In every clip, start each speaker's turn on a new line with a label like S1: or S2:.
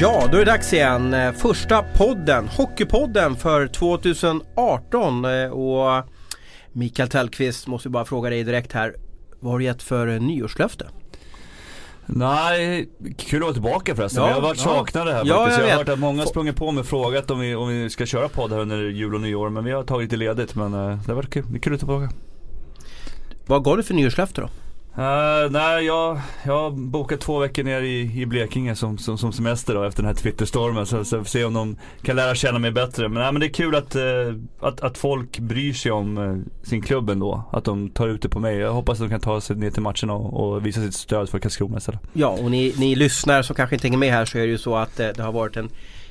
S1: Ja, då är det dags igen. Eh, Första podden, Hockeypodden för 2018. Eh, Och Mikael Tellqvist måste bara fråga dig direkt här. Vad har du gett för eh, nyårslöfte?
S2: Nej, kul att vara tillbaka förresten.
S1: Ja,
S2: vi har varit saknade här
S1: Ja,
S2: faktiskt.
S1: jag
S2: Jag, har hört att många sprungit på mig och frågat om vi, om vi ska köra podd här under jul och nyår. Men vi har tagit det ledigt. Men det har varit kul. Det är kul att vara tillbaka.
S1: Vad gav du för nyårslöfte då?
S2: Uh, nej, jag, jag har bokat två veckor ner i, i Blekinge som, som, som semester då efter den här Twitterstormen. Så, så vi får se om de kan lära känna mig bättre. Men, nej, men det är kul att, uh, att, att folk bryr sig om uh, sin klubb ändå. Att de tar ut det på mig. Jag hoppas att de kan ta sig ner till matchen och, och visa sitt stöd för Karlskrona istället.
S1: Ja, och ni, ni lyssnar som kanske inte hänger med här så är det ju så att det har varit en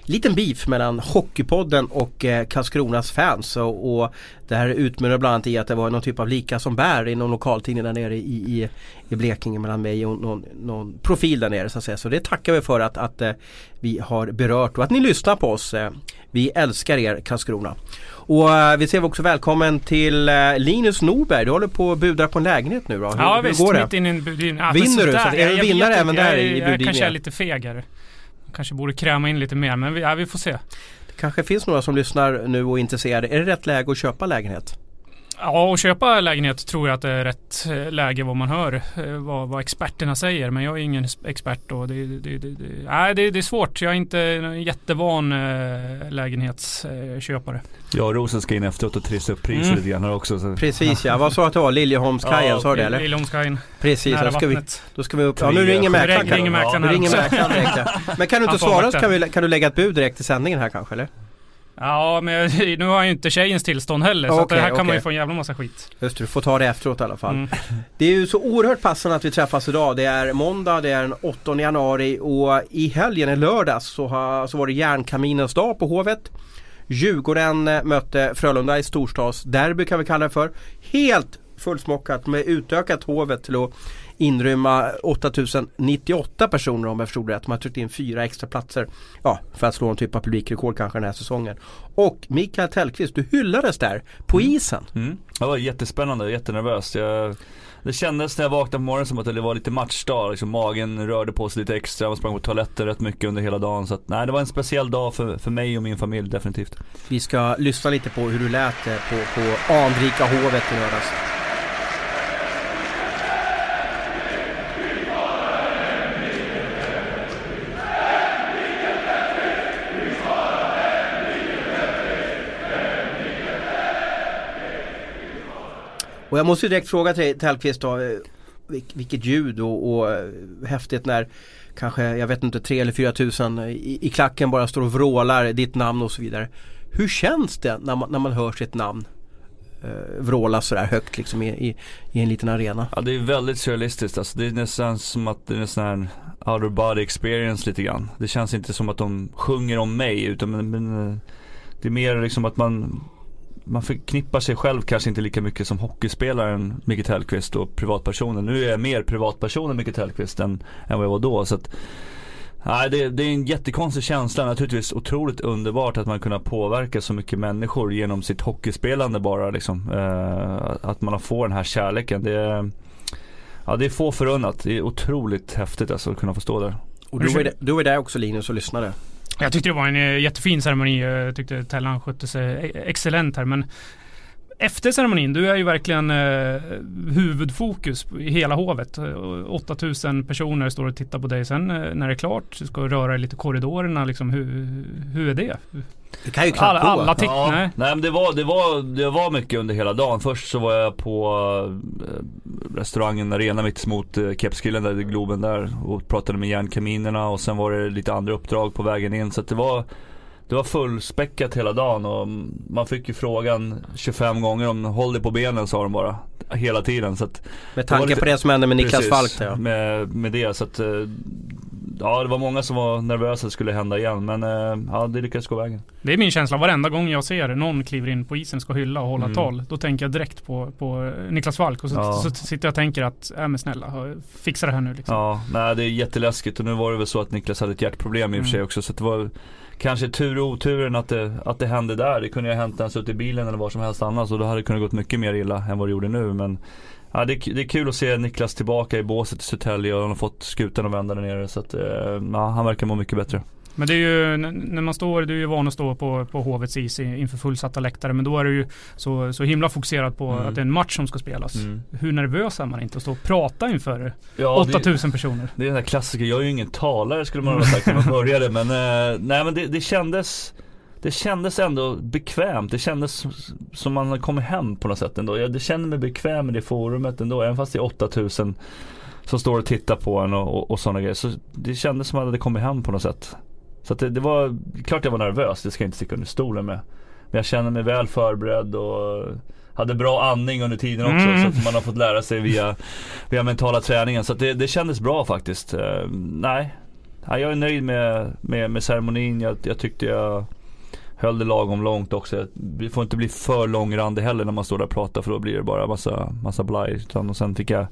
S1: liten beef mellan Hockeypodden och eh, Karlskronas fans. Och, och det här utmynnar bland annat i att det var någon typ av lika som bär i någon lokaltidning där nere i, i, i Blekinge mellan mig och någon, någon profil där nere så att säga. Så det tackar vi för att, att eh, vi har berört och att ni lyssnar på oss. Eh, vi älskar er Karlskrona. Och eh, vi säger också välkommen till eh, Linus Norberg. Du håller på och budar på en lägenhet nu då. Hur,
S3: Ja
S1: hur
S3: visst,
S1: går det?
S3: mitt in i en budgivning.
S1: Vinner du? Så att är du
S3: jag- jag
S1: vinnare även där
S3: jag,
S1: i
S3: Jag
S1: budgivningen?
S3: kanske är lite fegare. Kanske borde kräma in lite mer men vi, ja, vi får se.
S1: Det kanske finns några som lyssnar nu och är intresserade. Är det rätt läge att köpa lägenhet?
S3: Ja, och köpa lägenhet tror jag att det är rätt eh, läge vad man hör. eh, Vad, vad experterna säger. Men jag är ingen expert och det, det, det, det, nej, det, det är svårt. Jag är inte en jättevan eh, lägenhetsköpare.
S2: Och Rosen ska in efteråt och trissa upp priset
S3: Mm.
S2: lite grann också. Så.
S1: Precis ja, vad sa du att det var? Liljeholmskajen,
S2: Ja,
S1: sa du det eller?
S3: Liljeholmskajen,
S1: Precis,
S3: nära
S1: då ska, vi,
S3: vattnet.
S1: då ska vi upp. Ja nu ringer mäklaren.
S3: ringer mäklaren också.
S1: mäklaren direkt ja. Men kan du inte svara
S3: vara
S1: så kan, vi, kan du lägga ett bud direkt i sändningen här kanske eller?
S3: Ja, men nu har jag ju inte tjejens tillstånd heller. Så att
S1: Okej,
S3: det här kan man
S1: okej.
S3: ju få en jävla massa skit.
S1: Just det, du får ta det efteråt i alla fall.
S3: Mm.
S1: Det är ju så oerhört passande att vi träffas idag. Det är måndag, det är den 8 januari och i helgen, i lördags, så, har, så var det järnkaminens dag på Hovet. Djurgården mötte Frölunda i storstadsderby kan vi kalla det för. Helt fullsmockat med utökat Hovet till att inrymma 8098 personer om jag förstod rätt. Man har tryckt in fyra extra platser ja, för att slå en typ av publikrekord kanske den här säsongen. Och Mikael Tellqvist, du hyllades där på isen.
S2: Mm. Det var jättespännande, jättenervöst. Jag, det kändes när jag vaknade på morgonen som att det var lite matchdag. Liksom, magen rörde på sig lite extra, man sprang på toaletten rätt mycket under hela dagen. Så att, nej, det var en speciell dag för, för mig och min familj definitivt.
S1: Vi ska lyssna lite på hur du lät eh, på, på anrika hovet i lördags. Och jag måste ju direkt fråga till Tellqvist då, eh, vilket ljud och, och eh, häftigt när kanske, jag vet inte, 3 eller 4 tusen eh, i, i klacken bara står och vrålar ditt namn och så vidare. Hur känns det när man, när man hör sitt namn eh, sådär högt liksom i, i, i en liten arena?
S2: Ja det är väldigt surrealistiskt alltså. Det är nästan som att det är en sån här out of body experience lite grann. Det känns inte som att de sjunger om mig utan men, men, det är mer liksom att man man förknippar sig själv kanske inte lika mycket som hockeyspelaren Micke Tellqvist och privatpersonen. Nu är jag mer privatpersonen Micke Tellqvist än, än vad jag var då. Så att, nej, det, det är en jättekonstig känsla. Naturligtvis otroligt underbart att man kunnat påverka så mycket människor genom sitt hockeyspelande bara liksom. Eh, att man får den här kärleken. Det är, ja, det är få förunnat. Det är otroligt häftigt alltså att kunna få stå där.
S1: Och du var, du var ju där också Linus och lyssnade.
S3: Jag tyckte det var en eh, jättefin ceremoni. Jag tyckte Tellan skötte sig eh, excellent här. Men efter ceremonin, du är ju verkligen eh, huvudfokus i hela hovet. Eh, 8000 personer står och tittar på dig. Sen eh, när det är klart så ska du röra dig lite i korridorerna. Liksom, hur, hur är det?
S1: Det kan ju knappt
S3: Alla, alla titt-
S2: Ja,
S3: nej.
S2: nej men det var, det, var, det var mycket under hela dagen. Först så var jag på eh, restaurangen Arena mitt mot eh, Kepskillen där i Globen där och pratade med järnkaminerna och sen var det lite andra uppdrag på vägen in. Så att det var det var fullspäckat hela dagen och man fick ju frågan 25 gånger om håll dig på benen sa de bara. Hela tiden. Så att,
S1: Med tanke
S2: lite-
S1: på det som hände med Niklas
S2: Precis,
S1: Falk ja.
S2: med, med det så att eh, Ja det var många som var nervösa att det skulle hända igen men eh, ja det lyckades gå vägen.
S3: Det är min känsla varenda gång jag ser någon kliver in på isen ska hylla och hålla
S2: Mm.
S3: tal. Då tänker jag direkt på, på Niklas Falk och så,
S2: Ja.
S3: så sitter jag och tänker att, äh men snälla, fixa det här nu liksom.
S2: Ja, nej det är jätteläskigt och nu var det väl så att Niklas hade ett hjärtproblem i och för sig
S3: Mm.
S2: också så att det var Kanske tur och oturen att det, att det hände där. Det kunde ju ha hänt när han suttit i bilen eller var som helst annars och då hade det kunnat gått mycket mer illa än vad det gjorde nu men Ja det, är- det är kul att se Niklas tillbaka i båset i Södertälje och han har fått skutan att vända där nere så att eh, ja, han verkar må mycket bättre.
S3: Men det är ju när man står, du är ju van att stå på, på Hovets is inför fullsatta läktare. Men då är du ju så, så himla fokuserad på
S2: Mm.
S3: att det är en match som ska spelas.
S2: Mm.
S3: Hur nervös är man inte att stå och prata inför
S2: Ja, det-
S3: 8000 personer?
S2: Det är den där klassiker, jag är ju ingen talare skulle man ha sagt när man började men eh, nej men det, det kändes Det kändes ändå bekvämt, det kändes som- man hade kommit hem på något sätt ändå. Jag kände mig bekväm i det forumet ändå, även fast det är 8000 som står och tittar på en och, och, och sådana grejer. Så det kändes som att man hade kommit hem på något sätt. Så det, det var, klart jag var nervös, det ska jag inte sticka under stolen med. Men jag kände mig väl förberedd och hade bra andning under tiden också
S3: Mm.
S2: så att man har fått lära sig via, via mentala träningen. Så det, det kändes bra faktiskt. Eh, nej, nej, jag är nöjd med, med, med ceremonin. Jag, jag tyckte jag höll det lagom långt också. Det får inte bli för långrandig heller när man står där och pratar för då blir det bara massa, massa blaj. Utan, och sen fick jag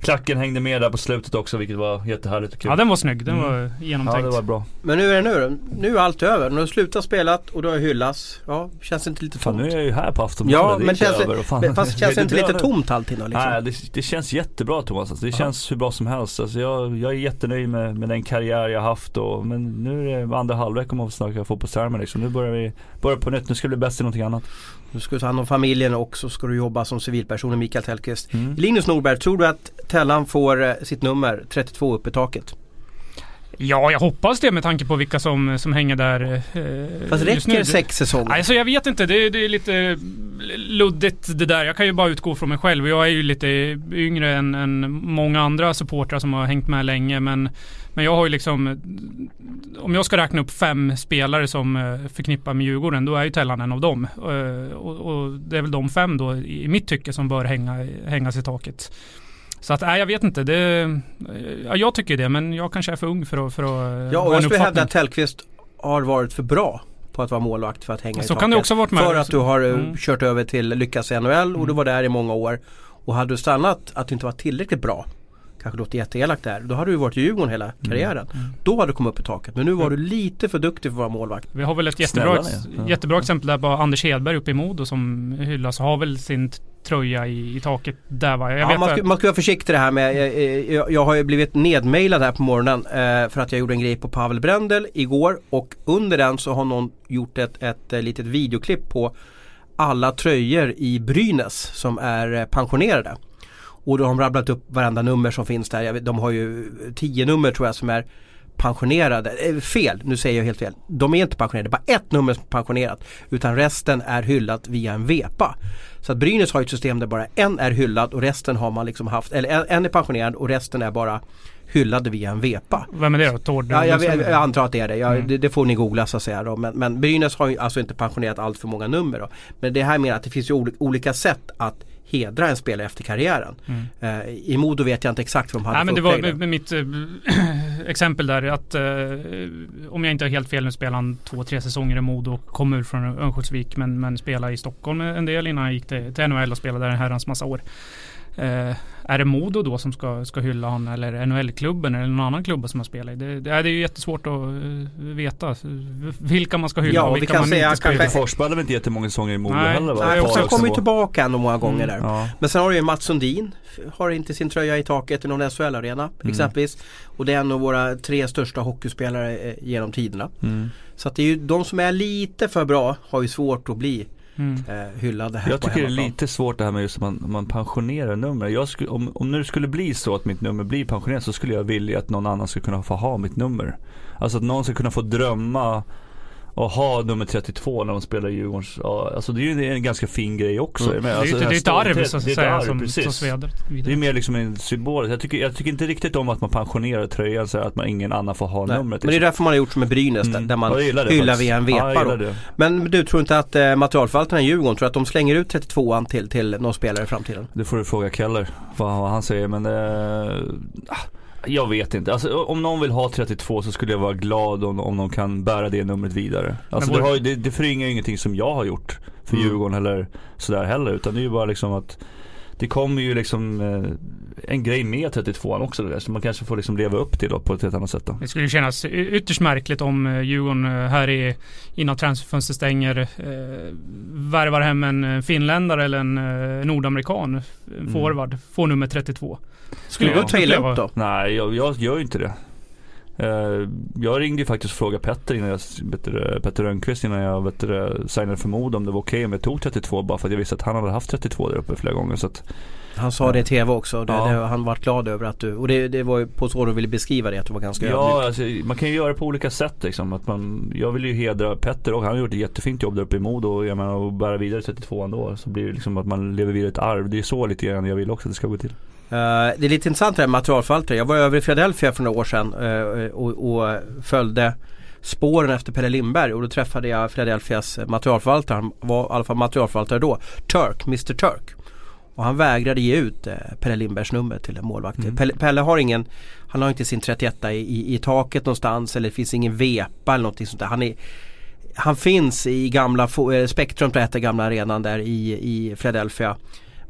S2: Klacken hängde med där på slutet också vilket var jättehärligt och kul.
S3: Ja den var snygg, den
S2: Mm.
S3: var
S2: ja,
S3: genomtänkt.
S2: det var bra.
S1: Men nu är det nu? Nu är allt över. Nu har du slutat spelat och du har hyllas. Ja, känns det inte lite
S2: Fan
S1: tomt?
S2: nu är jag ju här på Aftonbladet.
S1: Ja, men känns
S2: över.
S1: det,
S2: Och fan,
S1: fast känns det inte lite
S2: över.
S1: tomt alltid då liksom?
S2: Nej, det, det känns jättebra Thomas. Alltså, det
S1: Ja.
S2: känns hur bra som helst. Alltså, jag, jag är jättenöjd med, med den karriär jag haft. Och, men nu är det andra halvlek om man får snacka fotbollstermer. Liksom. Nu börjar vi börjar på nytt. Nu ska det bli bäst i någonting annat.
S1: Nu ska du ta hand om familjen och så ska du jobba som civilperson Mikael Tellqvist.
S2: Mm.
S1: Linus Norberg, tror du att Tellan får eh, sitt nummer 32 upp i taket?
S3: Ja, jag hoppas det med tanke på vilka som, som hänger där eh,
S1: Fast
S3: just nu.
S1: räcker sex säsonger?
S3: Alltså jag vet inte, det, är- det är lite luddigt det där. Jag kan ju bara utgå från mig själv. Jag är ju lite yngre än, än många andra supportrar som har hängt med länge. Men, men jag har ju liksom, om jag ska räkna upp fem spelare som eh, förknippar med Djurgården, då är ju Tellan en av dem. Eh, Och, och det är väl de fem då i mitt tycke som bör hänga, hängas i taket. Så att, nej jag vet inte. Det, ja, jag tycker det, men jag kanske är för ung för att, för att
S1: Ja,
S3: ha
S1: och jag skulle hävda att Tellqvist har varit för bra på att vara målvakt för att hänga i
S3: Så
S1: taket.
S3: kan det också ha varit med.
S1: För att du har eh,
S3: Mm.
S1: kört över till Lyckas i NHL och du
S3: Mm.
S1: var där i många år. Och hade du stannat att du inte var tillräckligt bra Kanske låter jätteelakt där. Då hade du varit i Djurgården hela karriären.
S3: Mm.
S1: Då hade du kommit upp i taket. Men nu var du lite för duktig för att vara målvakt.
S3: Vi har väl ett jättebra,
S2: Snälla
S3: jättebra exempel där på Anders Hedberg uppe i Modo som hyllas. Har väl sin tröja i, i taket där va? Jag
S1: Ja,
S3: vet
S1: man, ska, man ska vara försiktig det här med, jag, jag, jag har ju blivit nedmailad här på morgonen eh, för att jag gjorde en grej på Pavel Brendel igår och under den så har någon gjort ett, ett, eh, litet videoklipp på alla tröjor i Brynäs som är eh, pensionerade. Och då har de rabblat upp varenda nummer som finns där. Vet, de har ju tio nummer tror jag som är pensionerade. Eh, fel, nu säger jag helt fel. De är inte pensionerade, bara ett nummer som är pensionerat. Utan resten är hyllat via en vepa. Så att Brynäs har ett system där bara en är hyllad och resten har man liksom haft, eller en, är pensionerad och resten är bara hyllade via en vepa.
S3: Vem är det då? Tord?
S1: Ja, jag, jag, jag antar att det är det. Jag,
S3: Mm.
S1: det. Det får ni googla så att säga. Då. Men, men Brynäs har ju alltså inte pensionerat allt för många nummer. Då. Men det här med att det finns ju oli- olika sätt att hedra en spelare efter karriären.
S3: Mm.
S1: Eh, I Modo vet jag inte exakt vad de hade
S3: Nej men det var med, med mitt eh, exempel där att eh, om jag inte har helt fel nu spelade han två, tre säsonger i Modo och kom ur från Örnsköldsvik men, men spelade i Stockholm en del innan han gick till, till NHL och spelade där en herrans massa år. Eh, är det Modo då som ska, ska hylla honom eller NHL-klubben eller någon annan klubb som han spelar i? Det, det, är- det är ju jättesvårt att eh, veta vilka man ska hylla
S1: Ja,
S3: och
S1: vi
S3: vilka
S1: kan
S3: man
S1: säga
S3: inte ska
S1: kanske-
S3: hylla.
S2: Forsberg hade väl inte jättemånga säsonger i Modo
S3: Nej,
S2: heller va?
S3: nej, också
S1: kommer ju tillbaka ändå många gånger
S3: Mm.
S1: där.
S2: Ja.
S1: Men sen har du ju Mats Sundin. Har inte sin tröja i taket i någon SHL-arena
S2: Mm.
S1: exempelvis. Och det är en av våra tre största hockeyspelare eh, genom tiderna.
S2: Mm.
S1: Så att det är ju de som är lite för bra har ju svårt att bli
S3: Mm.
S1: eh, hyllade här
S2: Jag tycker det är lite svårt det här med just att man, man pensionerar nummer. Jag skulle, om, om nu skulle bli så att mitt nummer blir pensionerat så skulle jag vilja att någon annan skulle kunna få ha mitt nummer. Alltså att någon ska kunna få drömma och ha nummer 32 när de spelar i Djurgårdens, ja, alltså det är ju en ganska fin grej också.
S1: Mm.
S3: Det
S2: Alltså den
S3: det
S2: här
S3: är ett arv så att
S2: det är ett
S3: säga
S2: arv,
S3: som,
S2: precis.
S3: som sveder
S2: Det är mer liksom en symbol. Jag tycker, jag tycker inte riktigt om att man pensionerar tröjan så att man ingen annan får ha
S1: Nej.
S2: numret.
S1: Men det är därför man har gjort som med Brynäs där-
S2: Mm.
S1: där man
S2: Ja, det
S1: hyllar via en
S2: Ja,
S1: vepa
S2: det.
S1: Men du tror inte att eh, materialförvaltarna i Djurgården tror att de slänger ut 32an till, till någon spelare i framtiden?
S2: Det får du fråga Keller vad, vad han säger men eh, ah, jag vet inte. Alltså, om någon vill ha 32 så skulle jag vara glad om, om de kan bära det numret vidare. Alltså, det, har, det, det förringar ju ingenting som jag har gjort för
S1: Mm.
S2: Djurgården eller sådär heller. Utan det är ju bara liksom att det kommer ju liksom eh, en grej med 32an också där, så man kanske får liksom leva upp till då på ett helt annat sätt då.
S3: Det skulle kännas ytterst märkligt om eh, Djurgården eh, här i, innan transferfönstret stänger eh, värvar hem en finländare eller en eh, nordamerikan, en
S2: Mm.
S3: forward, får nummer 32.
S1: Skulle
S2: Ja.
S1: du ta illa upp då?
S2: Nej, jag, jag gör ju inte det. Eh, jag ringde ju faktiskt och frågade Petter innan jag, Petter, Petter Rönnqvist innan jag vet, signade för Modo om det var okej okay om jag tog 32 bara för att jag visste att han hade haft 32 där uppe flera gånger. Så att,
S1: han sa det i TV också. Det, ja. det, han var glad över att du, och det, det var ju på så du ville beskriva det, att du var ganska
S2: Ja, alltså, man kan ju göra det på olika sätt liksom. Att man, jag vill ju hedra Petter och han har gjort ett jättefint jobb där uppe i Modo. Och jag menar, och bära vidare 32 ändå. Så blir det liksom att man lever vidare ett arv. Det är så lite grann jag vill också att det ska gå till.
S1: Uh, det är lite intressant det här med materialförvaltare. Jag var över i Philadelphia för några år sedan uh, och, och, följde spåren efter Pelle Lindberg och då träffade jag Philadelphias materialförvaltare. Han var i alla fall materialförvaltare då. Turk, Mr Turk. Och han vägrade ge ut eh, Pelle Lindbergs nummer till en målvakt. Mm. Pelle, Pelle, har ingen, han har inte sin 31 i, i, i taket någonstans eller det finns ingen vepa eller någonting sånt där. Han, är, han finns i gamla eh, Spektrum den gamla arenan där i, i Philadelphia.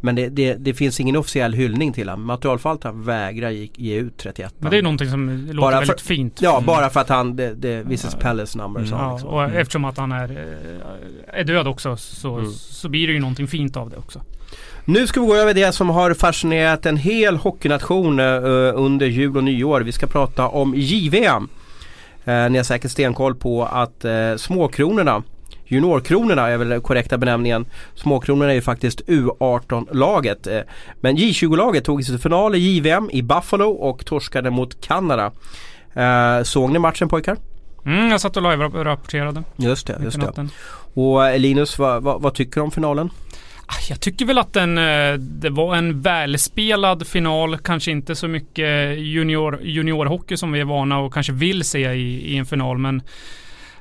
S1: Men det, det, det, finns ingen officiell hyllning till honom. Materialförvaltaren vägrar ge, ge ut 31.
S3: Men det är någonting som låter bara väldigt fint.
S1: Ja, mm. bara för att han, det, det visas ja. Palace number. Mm.
S3: Ja, liksom. och mm. eftersom att han är, eh, är död också så, mm. så blir det ju någonting fint av det också.
S1: Nu ska vi gå över det som har fascinerat en hel hockeynation uh, under jul och nyår. Vi ska prata om JVM. Uh, ni har säkert stenkoll på att uh, småkronorna Juniorkronorna är väl korrekta benämningen. Småkronorna är ju faktiskt U18-laget. Men J20-laget tog sig till final i JVM i Buffalo och torskade mot Kanada. Såg ni matchen pojkar?
S3: Mm, jag satt och live-rapporterade.
S1: Just det, just det. Och Linus, vad, vad, vad tycker du om finalen?
S3: Ah, jag tycker väl att den, eh, det var en välspelad final. Kanske inte så mycket junior, juniorhockey som vi är vana och kanske vill se i, i en final. Men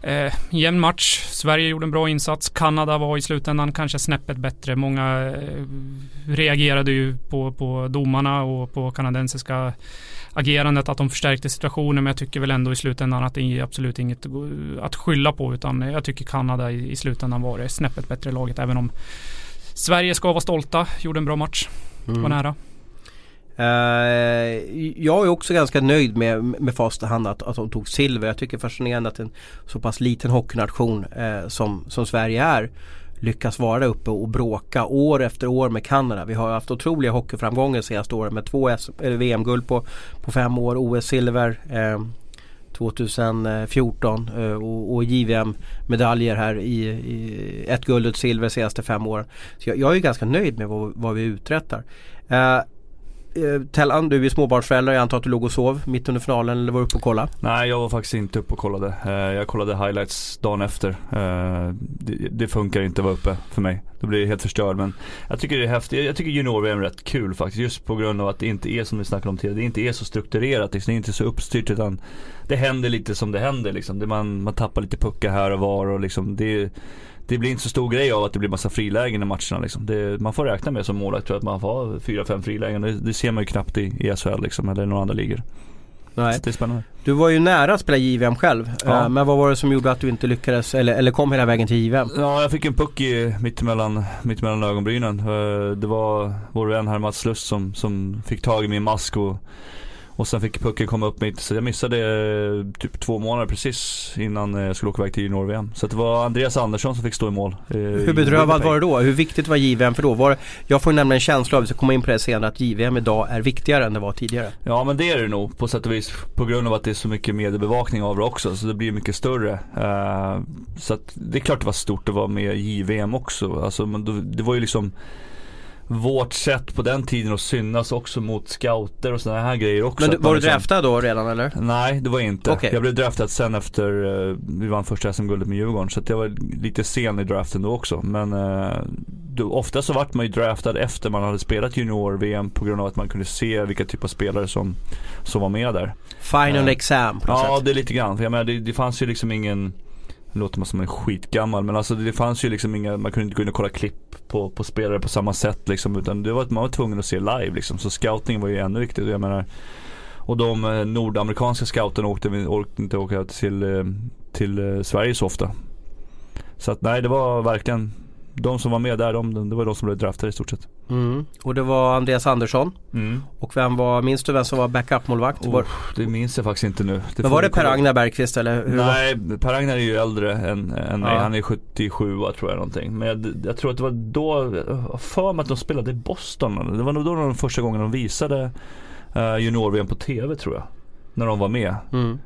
S3: eh, jämn match. Sverige gjorde en bra insats. Kanada var i slutändan kanske snäppet bättre. Många eh, reagerade ju på, på domarna och på kanadensiska agerandet, att de förstärkte situationen. Men jag tycker väl ändå i slutändan att det är absolut inget att skylla på. Utan jag tycker Kanada i, i slutändan var det snäppet bättre laget. Även om Sverige ska vara stolta, gjorde en bra match. Mm. Var nära.
S1: Eh, jag är också ganska nöjd med, med fast hand att, att de tog silver. Jag tycker fascinerande att en så pass liten hockeynation eh, som, som Sverige är lyckas vara där uppe och bråka år efter år med Kanada. Vi har haft otroliga hockeyframgångar senaste åren med två VM-guld på, på fem år, OS-silver. 2014 eh, och, och JVM-medaljer här i, i ett guld och ett silver senaste fem åren. Så jag, jag är ganska nöjd med vad, vad vi uträttar. Eh, Eh, Tellan, du är småbarnsförälder. Jag antar att du låg och sov mitt under finalen eller var du uppe och kollade?
S2: Nej, jag var faktiskt inte uppe och kollade. Eh, jag kollade highlights dagen efter. Eh, det funkar inte att vara uppe för mig. Då blir jag helt förstörd. Men jag tycker det är häftigt. Jag tycker junior är rätt kul faktiskt. Just på grund av att det inte är som vi snackade om tidigare. Det inte är så strukturerat. Liksom. Det är inte så uppstyrt utan det händer lite som det händer liksom. Man, man tappar lite puckar här och var och liksom. Det, det blir inte så stor grej av att det blir massa frilägen i matcherna liksom. det, Man får räkna med som målvakt tror jag att man får ha fyra, fem frilägen. Det, det, ser man ju knappt i, i SHL liksom, eller några andra ligor.
S1: Nej. det är spännande. Du var ju nära att spela JVM själv. Ja. Uh, men vad var det som gjorde att du inte lyckades eller, eller kom hela vägen till JVM?
S2: Ja, jag fick en puck i, mitt, mellan, mitt mellan ögonbrynen. Uh, det var vår vän här Mats Lust som, som fick tag i min mask och och sen fick pucken komma upp mitt, så jag missade eh, typ två månader precis innan eh, jag skulle åka iväg till junior-VM. Så det var Andreas Andersson som fick stå i mål.
S1: Eh, Hur bedrövad var det då? Hur viktigt var JVM för då? Var, jag får nämligen en känsla av, vi ska komma in på det senare, att JVM idag är viktigare än det var tidigare.
S2: Ja men det är det nog på sätt och vis. På grund av att det är så mycket mediebevakning av det också. Så det blir mycket större. Så att det är klart det var stort att vara med i JVM också. Alltså, men det var ju liksom vårt sätt på den tiden att synas också mot scouter och sådana här grejer också.
S1: Men du, var du liksom... draftad då redan eller?
S2: Nej det var jag inte. Okay. Jag blev draftad sen efter uh, vi vann första SM-guldet med Djurgården. Så jag var lite sen i draften då också. Men uh, då, ofta så vart man ju draftad efter man hade spelat junior-VM på grund av att man kunde se vilka typ av spelare som, som var med där.
S1: Final uh, exam
S2: på något Ja sätt. det är lite grann. För jag menar, det, det fanns ju liksom ingen nu låter man som en skitgammal men alltså det fanns ju liksom inga, man kunde inte gå in och kolla klipp på, på spelare på samma sätt liksom utan det var, man var tvungen att se live liksom. Så scouting var ju ännu viktigare. Jag menar och de eh, nordamerikanska scouterna åkte, orkade inte åka till, eh, till eh, Sverige så ofta. Så att nej det var verkligen de som var med där, de, det var de som blev draftade i stort sett.
S1: Mm. Och det var Andreas Andersson. Mm. Och vem var, minns du vem som var backup-målvakt?
S2: Oh, det minns jag faktiskt inte nu.
S1: Det Men var det Per-Agnar Bergqvist eller?
S2: Hur Nej, Per-Agnar är ju äldre än, än ja. Han är 77 tror jag någonting. Men jag, jag, tror att det var då, för mig att de spelade i Boston. Det var nog då de första gången de visade uh, junior-VM på TV tror jag. När de var med. Mm.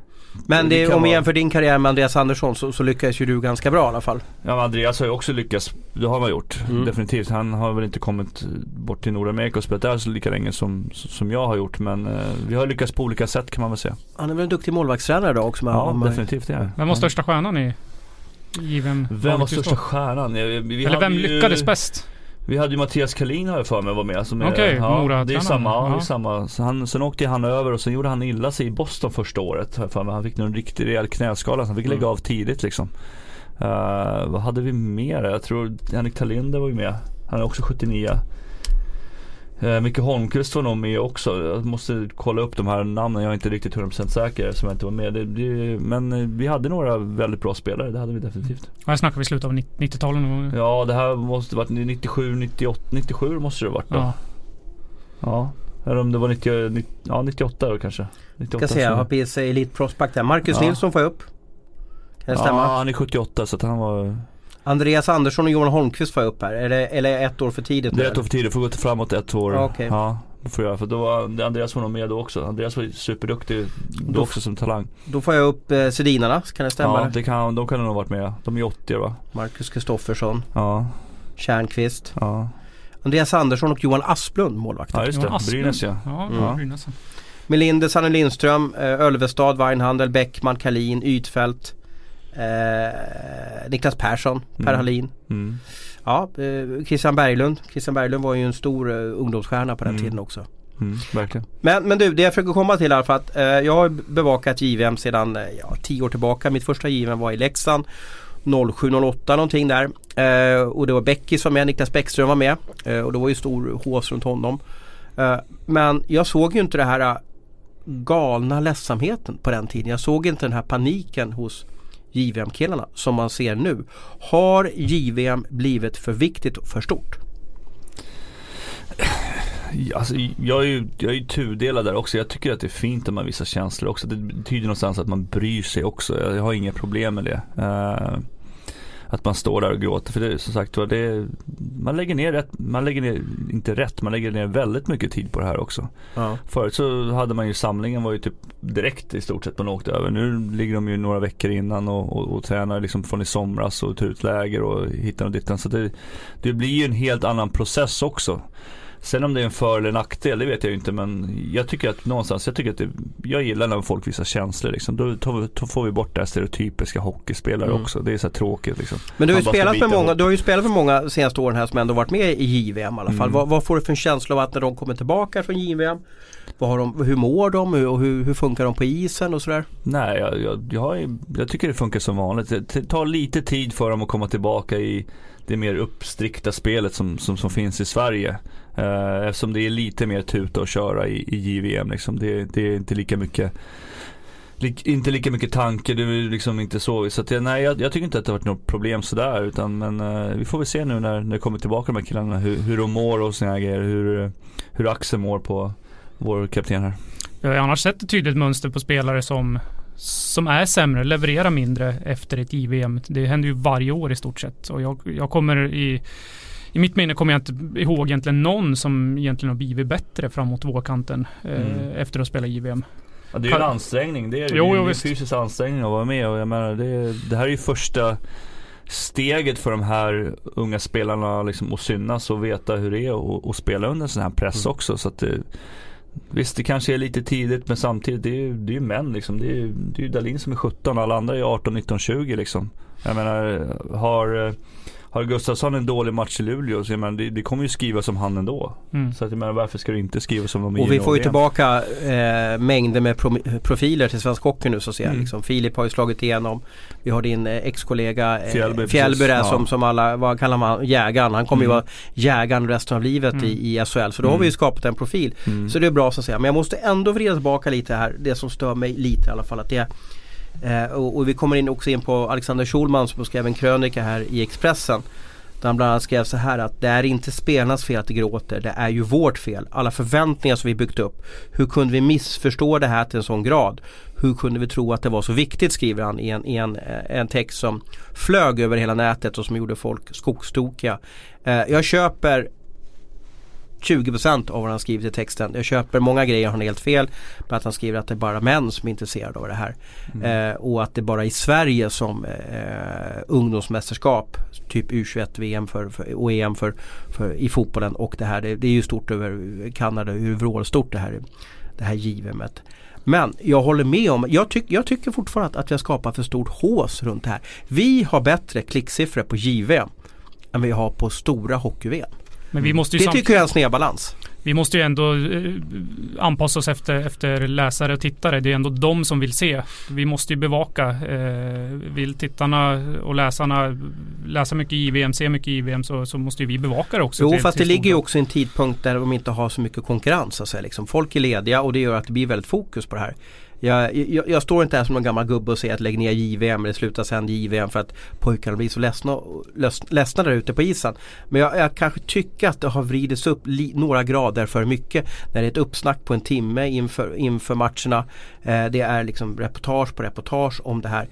S1: Men
S2: Det
S1: det, om vi
S2: vara-
S1: jämför din karriär med Andreas Andersson så, så lyckades ju du ganska bra i alla fall.
S2: Ja Andreas har ju också lyckats, det har man gjort.
S1: Mm.
S2: Definitivt. Han har väl inte kommit bort till Nordamerika och spelat där så lika länge som, som jag har gjort. Men eh, vi har lyckats på olika sätt kan man väl säga.
S1: Han är väl en duktig målvaktstränare då också? med-
S2: Ja,
S1: man-
S2: definitivt det är
S3: Vem var största stjärnan i JVM?
S2: Vem var största stjärnan? Vi, vi
S3: Eller vem
S2: ju,
S3: lyckades bäst?
S2: Vi hade ju Mattias Kalin har jag för mig var med.
S3: Okej,
S2: ja,
S3: Mora-tränaren.
S2: Det är samma, ja. det är
S3: Ja.
S2: samma. Så han, sen åkte han över och sen gjorde han illa sig i Boston första året. för mig. Han fick en riktig rejäl knäskala så han fick lägga
S1: Mm.
S2: av tidigt liksom. Eh, vad hade vi mer? Jag tror Henrik Talinder var ju med. Han är också 79. Uh, Micke Holmqvist var nog med också. Jag måste kolla upp de här namnen. Jag är inte riktigt 100% säker som jag inte var med. Det, det, men eh, vi hade några väldigt bra spelare. Det hade vi definitivt.
S3: Här snackar vi slutet av 90-talet någon gång.
S2: Ja det här måste varit 97, 98, 97 måste det ha varit då.
S3: Ja.
S2: Ja. Eller om det var 90, 90, ja, 98 då kanske. 98
S1: Ska se, jag har PC Elite Prospect där. Marcus
S2: Ja.
S1: Nilsson får jag upp. Kan det stämma?
S2: Ja han är 78 så att han var
S1: Andreas Andersson och Johan Holmqvist får jag upp här. Är det, eller ett år för tidigt?
S2: Det är ett år för tidigt, får gå till framåt ett år.
S1: Ja, okej.
S2: Ja, det får jag. För då var, Andreas var nog med då också. Andreas var superduktig då
S1: Då-
S2: också som talang.
S1: Då får jag upp eh, Sedinarna. Kan det stämma?
S2: Ja, det kan, de kan nog ha varit med. De är 80 va?
S1: Marcus Kristoffersson,
S2: Ja,
S1: Kärnqvist,
S2: ja.
S1: Andreas Andersson och Johan Asplund målvakter.
S2: Ja just det. Brynäs ja.
S3: Ja,
S1: Mm.
S3: ja. Brynäs.
S1: Melinder, Sanne Lindström, eh, Ölvestad, Weinhandel, Bäckman, Kalin, Ytfält, eh, Niklas Persson, Per
S2: Mm.
S1: Hallin.
S2: Mm.
S1: Ja, eh, Christian Berglund. Christian Berglund var ju en stor eh, ungdomsstjärna på den
S2: Mm.
S1: tiden också.
S2: Mm, verkligen.
S1: Men, men du, det jag försöker komma till är för att eh, jag har bevakat JVM sedan eh, ja, tio år tillbaka. Mitt första JVM var i Leksand. 07-08 någonting där. Eh, och det var Becky som var med, Niklas Bäckström var med. Eh, och det var ju stor hås runt honom. Eh, men jag såg ju inte det här eh, galna ledsamheten på den tiden. Jag såg inte den här paniken hos JVM-killarna som man ser nu. Har JVM blivit för viktigt och för stort?
S2: Alltså, jag, är ju, jag är ju tudelad där också. Jag tycker att det är fint att man visar känslor också. Det betyder någonstans att man bryr sig också. Jag, har inga problem med det. Uh att man står där och gråter. För det, som sagt var, det, man lägger ner rätt, man lägger ner, inte rätt, man lägger ner väldigt mycket tid på det här också.
S1: Ja.
S2: Förut så hade man ju samlingen var ju typ direkt i stort sett man åkte över. Nu ligger de ju några veckor innan och, och, och tränar liksom från i somras och tar ut läger och hittar och dittan. Så det, det blir ju en helt annan process också. Sen om det är en för eller nackdel, det vet jag inte men jag tycker att någonstans, jag tycker att det, jag gillar när folk visar känslor liksom. Då, vi, då får vi bort det här stereotypiska hockeyspelare
S1: Mm.
S2: också. Det är så tråkigt liksom.
S1: Men du har, ju spelat med många, du har ju spelat med många senaste åren här som ändå varit med i JVM i alla fall.
S2: Mm.
S1: Vad, vad får du för en känsla av att när de kommer tillbaka från JVM? Vad har de, hur mår de Hur- och hur, hur funkar de på isen och sådär?
S2: Nej, jag, jag, jag, jag tycker det funkar som vanligt. Det tar lite tid för dem att komma tillbaka i det mer uppstrikta spelet som, som, som finns i Sverige. Eh, eftersom det är lite mer tuta och köra i, i JVM liksom. Det, det är inte lika mycket lik, inte lika mycket tanke, det är liksom inte så. Så att, nej, jag, jag tycker inte att det har varit något problem sådär. Utan, men eh, vi får väl se nu när, när det kommer tillbaka de här killarna hur, hur de mår och sina grejer. Hur, hur Axel mår på vår kapten här.
S3: Jag har annars sett ett tydligt mönster på spelare som som är sämre, levererar mindre efter ett JVM. Det händer ju varje år i stort sett. Och jag, jag kommer i i mitt minne kommer jag inte ihåg egentligen någon som egentligen har blivit bättre framåt vårkanten eh,
S2: Mm.
S3: efter att spela JVM.
S2: Ja, det är ju en ansträngning. Det är ju
S3: Jo, jo,
S2: en fysisk ansträngning att vara med och jag menar det, det här är ju första steget för de här unga spelarna liksom att synas och veta hur det är och, och spela under en sån här press
S1: Mm.
S2: också. Så att det, visst det kanske är lite tidigt men samtidigt det är ju, det är ju män liksom. Det är ju det är ju Dahlin som är 17 alla andra är 18, 19, 20 liksom. Jag menar har eh, har Gustafsson en dålig match i Luleå så jag menar, det, det kommer ju skrivas om han ändå.
S3: Mm.
S2: Så att jag menar varför ska det inte skrivas om dem i
S1: Och vi får ju tillbaka eh, mängder med pro profiler till svensk hockey nu så att säga.
S2: Mm.
S1: Liksom, Filip har ju slagit igenom. Vi har din eh, ex-kollega eh, där
S2: Ja.
S1: som, som alla, vad kallar man, jägaren. Han kommer ju
S2: Mm.
S1: vara jägaren resten av livet
S3: Mm.
S1: i, i SHL. Så då har
S2: Mm.
S1: vi ju skapat en profil.
S2: Mm.
S1: Så det är bra så att säga. Men jag måste ändå vrida tillbaka lite här. Det som stör mig lite i alla fall. Att det, eh, och, och vi kommer in också in på Alexander Schulman som skrev en krönika här i Expressen. Där han bland annat skrev så här att det är inte spelarnas fel att det gråter. Det är ju vårt fel. Alla förväntningar som vi byggt upp. Hur kunde vi missförstå det här till en sån grad? Hur kunde vi tro att det var så viktigt skriver han i en, i en, eh, en text som flög över hela nätet och som gjorde folk skogstokiga. Eh, jag köper 20% av vad han skrivit i texten. Jag köper många grejer han har helt fel. Bland att han skriver att det är bara män som är intresserade av det här. Mm. Eh, och att det är bara i Sverige som eh, ungdomsmästerskap, typ U21 VM för, för, och EM för, för, i fotbollen och det här. Det, det är ju stort över Kanada, hur vrålstort det här, det här JVMet. Men jag håller med om, jag, tyck, jag tycker fortfarande att vi har skapat för stort hås runt det här. Vi har bättre klicksiffror på JVM än vi har på stora hockey-VM.
S3: Men vi måste ju
S1: det tycker jag är en snedbalans
S3: vi måste ju ändå eh, anpassa oss efter, efter läsare och tittare. Det är ändå de som vill se. Vi måste ju bevaka. Eh, vill tittarna och läsarna läsa mycket JVM, se mycket JVM så, så måste ju vi bevaka det också.
S1: Jo, till, fast det ligger ju också en tidpunkt där de inte har så mycket konkurrens. Alltså, liksom. Folk är lediga och det gör att det blir väldigt fokus på det här. Jag, jag, jag, står inte här som någon gammal gubbe och säger att lägg ner JVM eller sluta sända JVM för att pojkarna blir så ledsna, ledsna där ute på isen. Men jag, jag kanske tycker att det har vridits upp li, några grader för mycket. När det är ett uppsnack på en timme inför, inför matcherna. Eh, det är liksom reportage på reportage om det här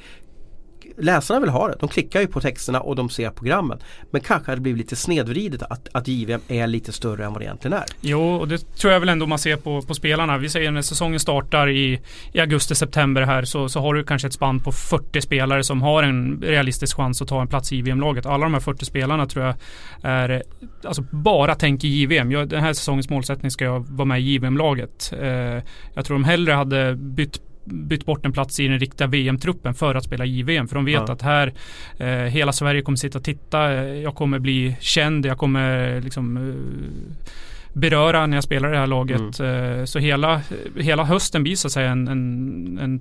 S1: läsarna vill ha det. De klickar ju på texterna och de ser programmen. Men kanske har det blivit lite snedvridet att, att JVM är lite större än vad det egentligen är.
S3: Jo, och det tror jag väl ändå man ser på, på spelarna. Vi säger när säsongen startar i, i augusti-september här så, så har du kanske ett spann på 40 spelare som har en realistisk chans att ta en plats i JVM-laget. Alla de här 40 spelarna tror jag är, alltså bara tänker JVM. Jag, den här säsongens målsättning ska jag vara med i JVM-laget. Eh, jag tror de hellre hade bytt bytt bort en plats i den riktiga VM-truppen för att spela JVM. För de vet ja. att här eh, hela Sverige kommer sitta och titta. Jag kommer bli känd. Jag kommer liksom eh, beröra när jag spelar i det här laget. Mm. Eh, så hela, hela hösten blir så att säga en, en, en,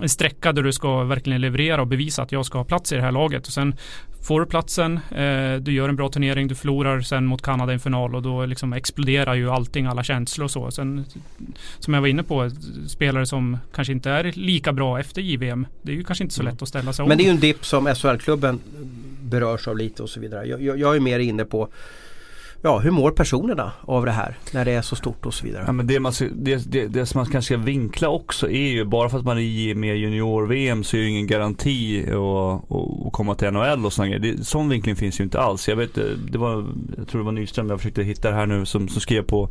S3: en sträcka där du ska verkligen leverera och bevisa att jag ska ha plats i det här laget. Och sen får du platsen, eh, du gör en bra turnering, du förlorar sen mot Kanada i en final och då liksom exploderar ju allting, alla känslor och så. Sen som jag var inne på, spelare som kanske inte är lika bra efter JVM. Det är ju kanske inte så mm. lätt att ställa sig om.
S1: Men det är ju en dipp som SHL-klubben berörs av lite och så vidare. Jag, jag, jag är mer inne på ja, hur mår personerna av det här när det är så stort och så vidare?
S2: Ja, men det, man, det, det, det som man kanske ska vinkla också är ju bara för att man är med i junior-VM så är det ingen garanti att komma till NHL och sådana grejer. Sån vinkling finns ju inte alls. Jag vet, eh, det var, jag tror det var Nyström, jag försökte hitta det här nu som, som skrev på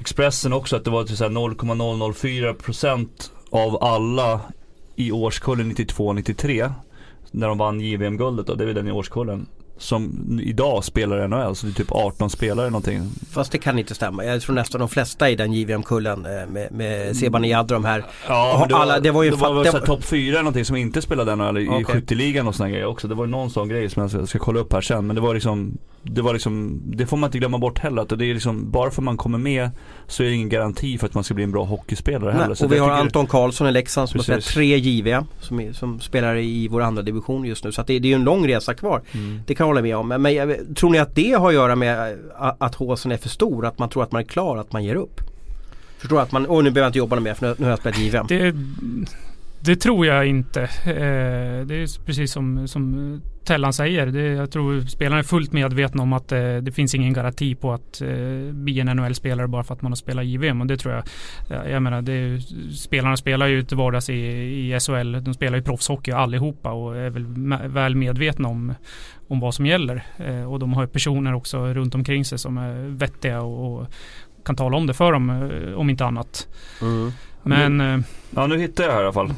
S2: Expressen också att det var typ 0,004% av alla i årskullen 92-93 när de vann JVM-guldet då, det är väl den i årskullen som idag spelar i NHL. Så det är typ 18 spelare någonting.
S1: Fast det kan inte stämma. Jag tror nästan de flesta i den JVM-kullen eh, med, med Zibanejad de här.
S2: Ja, det, alla, det var ju det var, var topp 4 någonting som inte spelade NHL i okay. skytteligan och sådana grejer också. Det var någon sån grej som jag ska, ska kolla upp här sen. Men det var liksom det var liksom, det får man inte glömma bort heller. Att det är liksom, bara för att man kommer med så är det ingen garanti för att man ska bli en bra hockeyspelare heller.
S1: Nej, och vi har Anton Karlsson i Leksand som Precis. har spelat tre JVM som, som spelar i vår andra division just nu. Så det, det, är en lång resa kvar. Mm. Det kan håller med om. Men, men tror ni att det har att göra med att håsen är för stor? Att man tror att man är klar, att man ger upp? Förstår att man, åh nu behöver jag inte jobba mer för nu, nu har jag spelat JVM.
S3: Det, det tror jag inte. Eh, det är precis som, som eh, Tellan säger. Det, jag tror spelarna är fullt medvetna om att eh, det finns ingen garanti på att eh, bli en NHL-spelare bara för att man har spelat JVM. Och det tror jag. Jag menar, det, spelarna spelar ju till vardags i, i SHL. De spelar ju proffshockey allihopa och är väl väl medvetna om, om vad som gäller. Eh, och de har ju personer också runt omkring sig som är vettiga och, och kan tala om det för dem eh, om inte annat. Mm. Men...
S2: Mm. Ja nu hittar jag här i alla fall.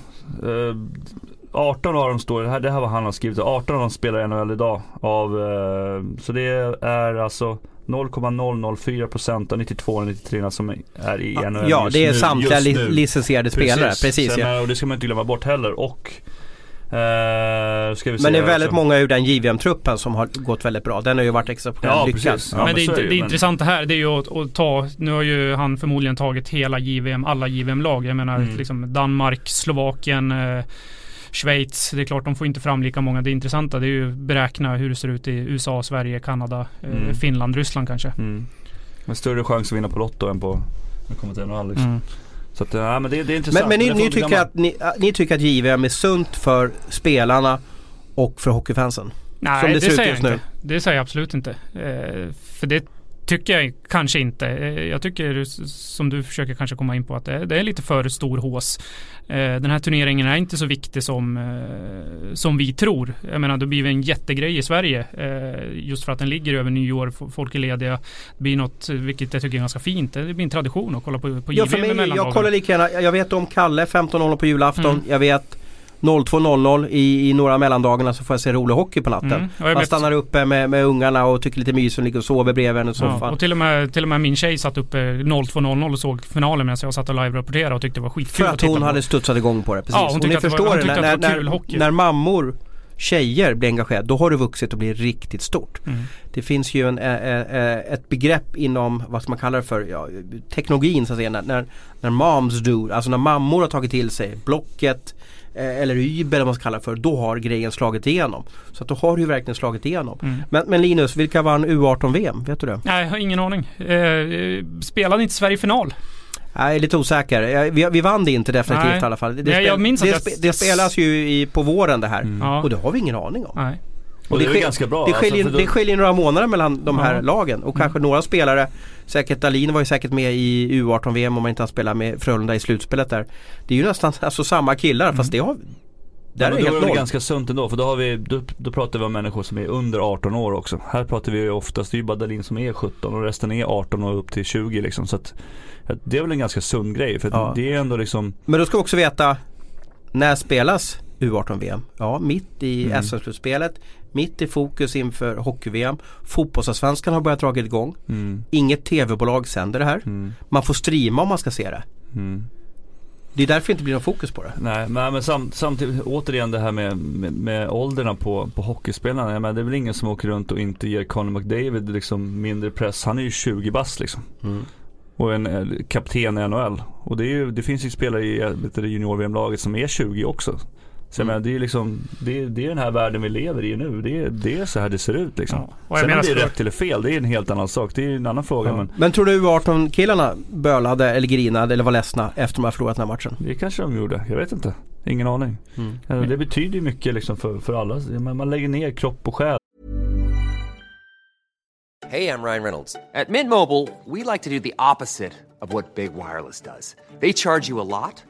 S2: 18 av dem står, det här, det här var han har skrivit, 18 av dem spelar NHL idag. Av, eh, så det är alltså 0,004% av 92 93 som är i NHL
S1: Ja, det är samtliga li licensierade spelare. Precis, precis
S2: ja. Och det ska man inte glömma bort heller. Och Uh,
S1: men det är väldigt många ur den JVM-truppen som har gått väldigt bra. Den har ju varit exceptionellt ja, lyckad.
S3: Ja, men, det, det, det intressanta här det är ju att, att, ta, nu har ju han förmodligen tagit hela JVM, alla JVM-lag. Jag menar mm. liksom Danmark, Slovakien, uh, Schweiz, det är klart de får inte fram lika många. Det intressanta det är ju beräkna hur det ser ut i USA, Sverige, Kanada, eh, mm. Finland, Ryssland kanske. Mm.
S2: En större chans att vinna på Lotto än på att till NHL liksom. Mm. Så att, ja, men det, det är intressant.
S1: Men, men ni, ni, tycker att, ni, ni, tycker att JVM är sunt för spelarna och för hockeyfansen?
S3: Nej, det, det säger jag inte. Det säger jag absolut inte. Eh, för det tycker jag kanske inte. Eh, jag tycker som du försöker kanske komma in på att det, är lite för stor hås. Eh, den här turneringen är inte så viktig som, eh, som vi tror. Jag menar det blir en jättegrej i Sverige just för att den ligger över nyår, folk är lediga. Det blir något, vilket jag tycker är ganska fint. Det blir en tradition att kolla på, på ja, för mig,
S1: Jag kollar lika gärna, jag vet om Kalle 15.00 på julafton. Mm. Jag vet 02.00 i, i några mellandagarna så får jag se rolig hockey på natten. Mm. Man stannar uppe med, med ungarna och tycker lite mys och ligger och sover bredvid en i soffan. Ja,
S3: och till och, med, till och med min tjej satt uppe 02.00 och såg finalen medan jag satt och live-rapporterade och tyckte det var skitkul
S1: För att hon hade studsat igång på det. Precis. Ja, hon, hon förstår det, var, när, när, när, när mammor tjejer blir engagerade då har det vuxit och blir riktigt stort. Mm. Det finns ju en, ä, ä, ett begrepp inom, vad ska man kalla det för, ja, teknologin så att säga. När, när moms do, alltså när mammor har tagit till sig Blocket, Eh, eller Uber eller vad man ska kalla det för, då har grejen slagit igenom. Så att då har det ju verkligen slagit igenom. Mm. Men, men, Linus, vilka vann U18-VM? Vet du det?
S3: Nej, jag har ingen aning. Eh, spelade inte Sverige final?
S1: Jag är lite osäker. Vi, vi vann det inte definitivt Nej. i alla fall. Det,
S3: Nej, jag minns
S1: det,
S3: jag...
S1: det spelas ju i, på våren det här. Mm. Och det har vi ingen aning om.
S2: Nej. Och det, det är ganska bra.
S1: Det skiljer, alltså, då... det skiljer några månader mellan de här ja. lagen och kanske mm. några spelare Säkert Dahlin var ju säkert med i U18-VM om man inte har spelat med Frölunda i slutspelet där. Det är ju nästan alltså, samma killar mm. fast det har
S2: där ja, är det helt är det ganska sunt ändå för då, har vi, då, då pratar vi om människor som är under 18 år också. Här pratar vi oftast, det är ju bara Dahlin som är 17 och resten är 18 och upp till 20 liksom. Så att, det är väl en ganska sund grej för ja. det är ändå liksom
S1: Men då ska vi också veta När spelas U18-VM? Ja, mitt i mm. SM-slutspelet mitt i fokus inför hockey-VM. Fotbollsallsvenskan har börjat dra igång. Mm. Inget tv-bolag sänder det här. Mm. Man får streama om man ska se det. Mm. Det är därför det inte blir någon fokus på det.
S2: Nej, men sam, samtidigt återigen det här med, med, med ålderna på, på hockeyspelarna. Jag menar, det är väl ingen som åker runt och inte ger Conor McDavid liksom mindre press. Han är ju 20 bast liksom. Mm. Och en eh, kapten i NHL. Och det, ju, det finns ju spelare i junior-VM-laget som är 20 också. Så mm. menar, det är liksom, det är, det är den här världen vi lever i nu. Det är, det är så här det ser ut liksom. Ja. Sen om det är rätt eller fel, det är en helt annan sak. Det är en annan fråga. Ja. Men...
S1: men tror du U18-killarna bölade eller grinade eller var ledsna efter de har förlorat den här matchen?
S2: Det kanske de gjorde, jag vet inte. Ingen aning. Mm. Det betyder ju mycket liksom för, för alla. Man lägger ner kropp och själ. Hej, jag Ryan Reynolds. På Mint Mobile, we like to do the opposite of what Big Wireless does. They charge you a lot.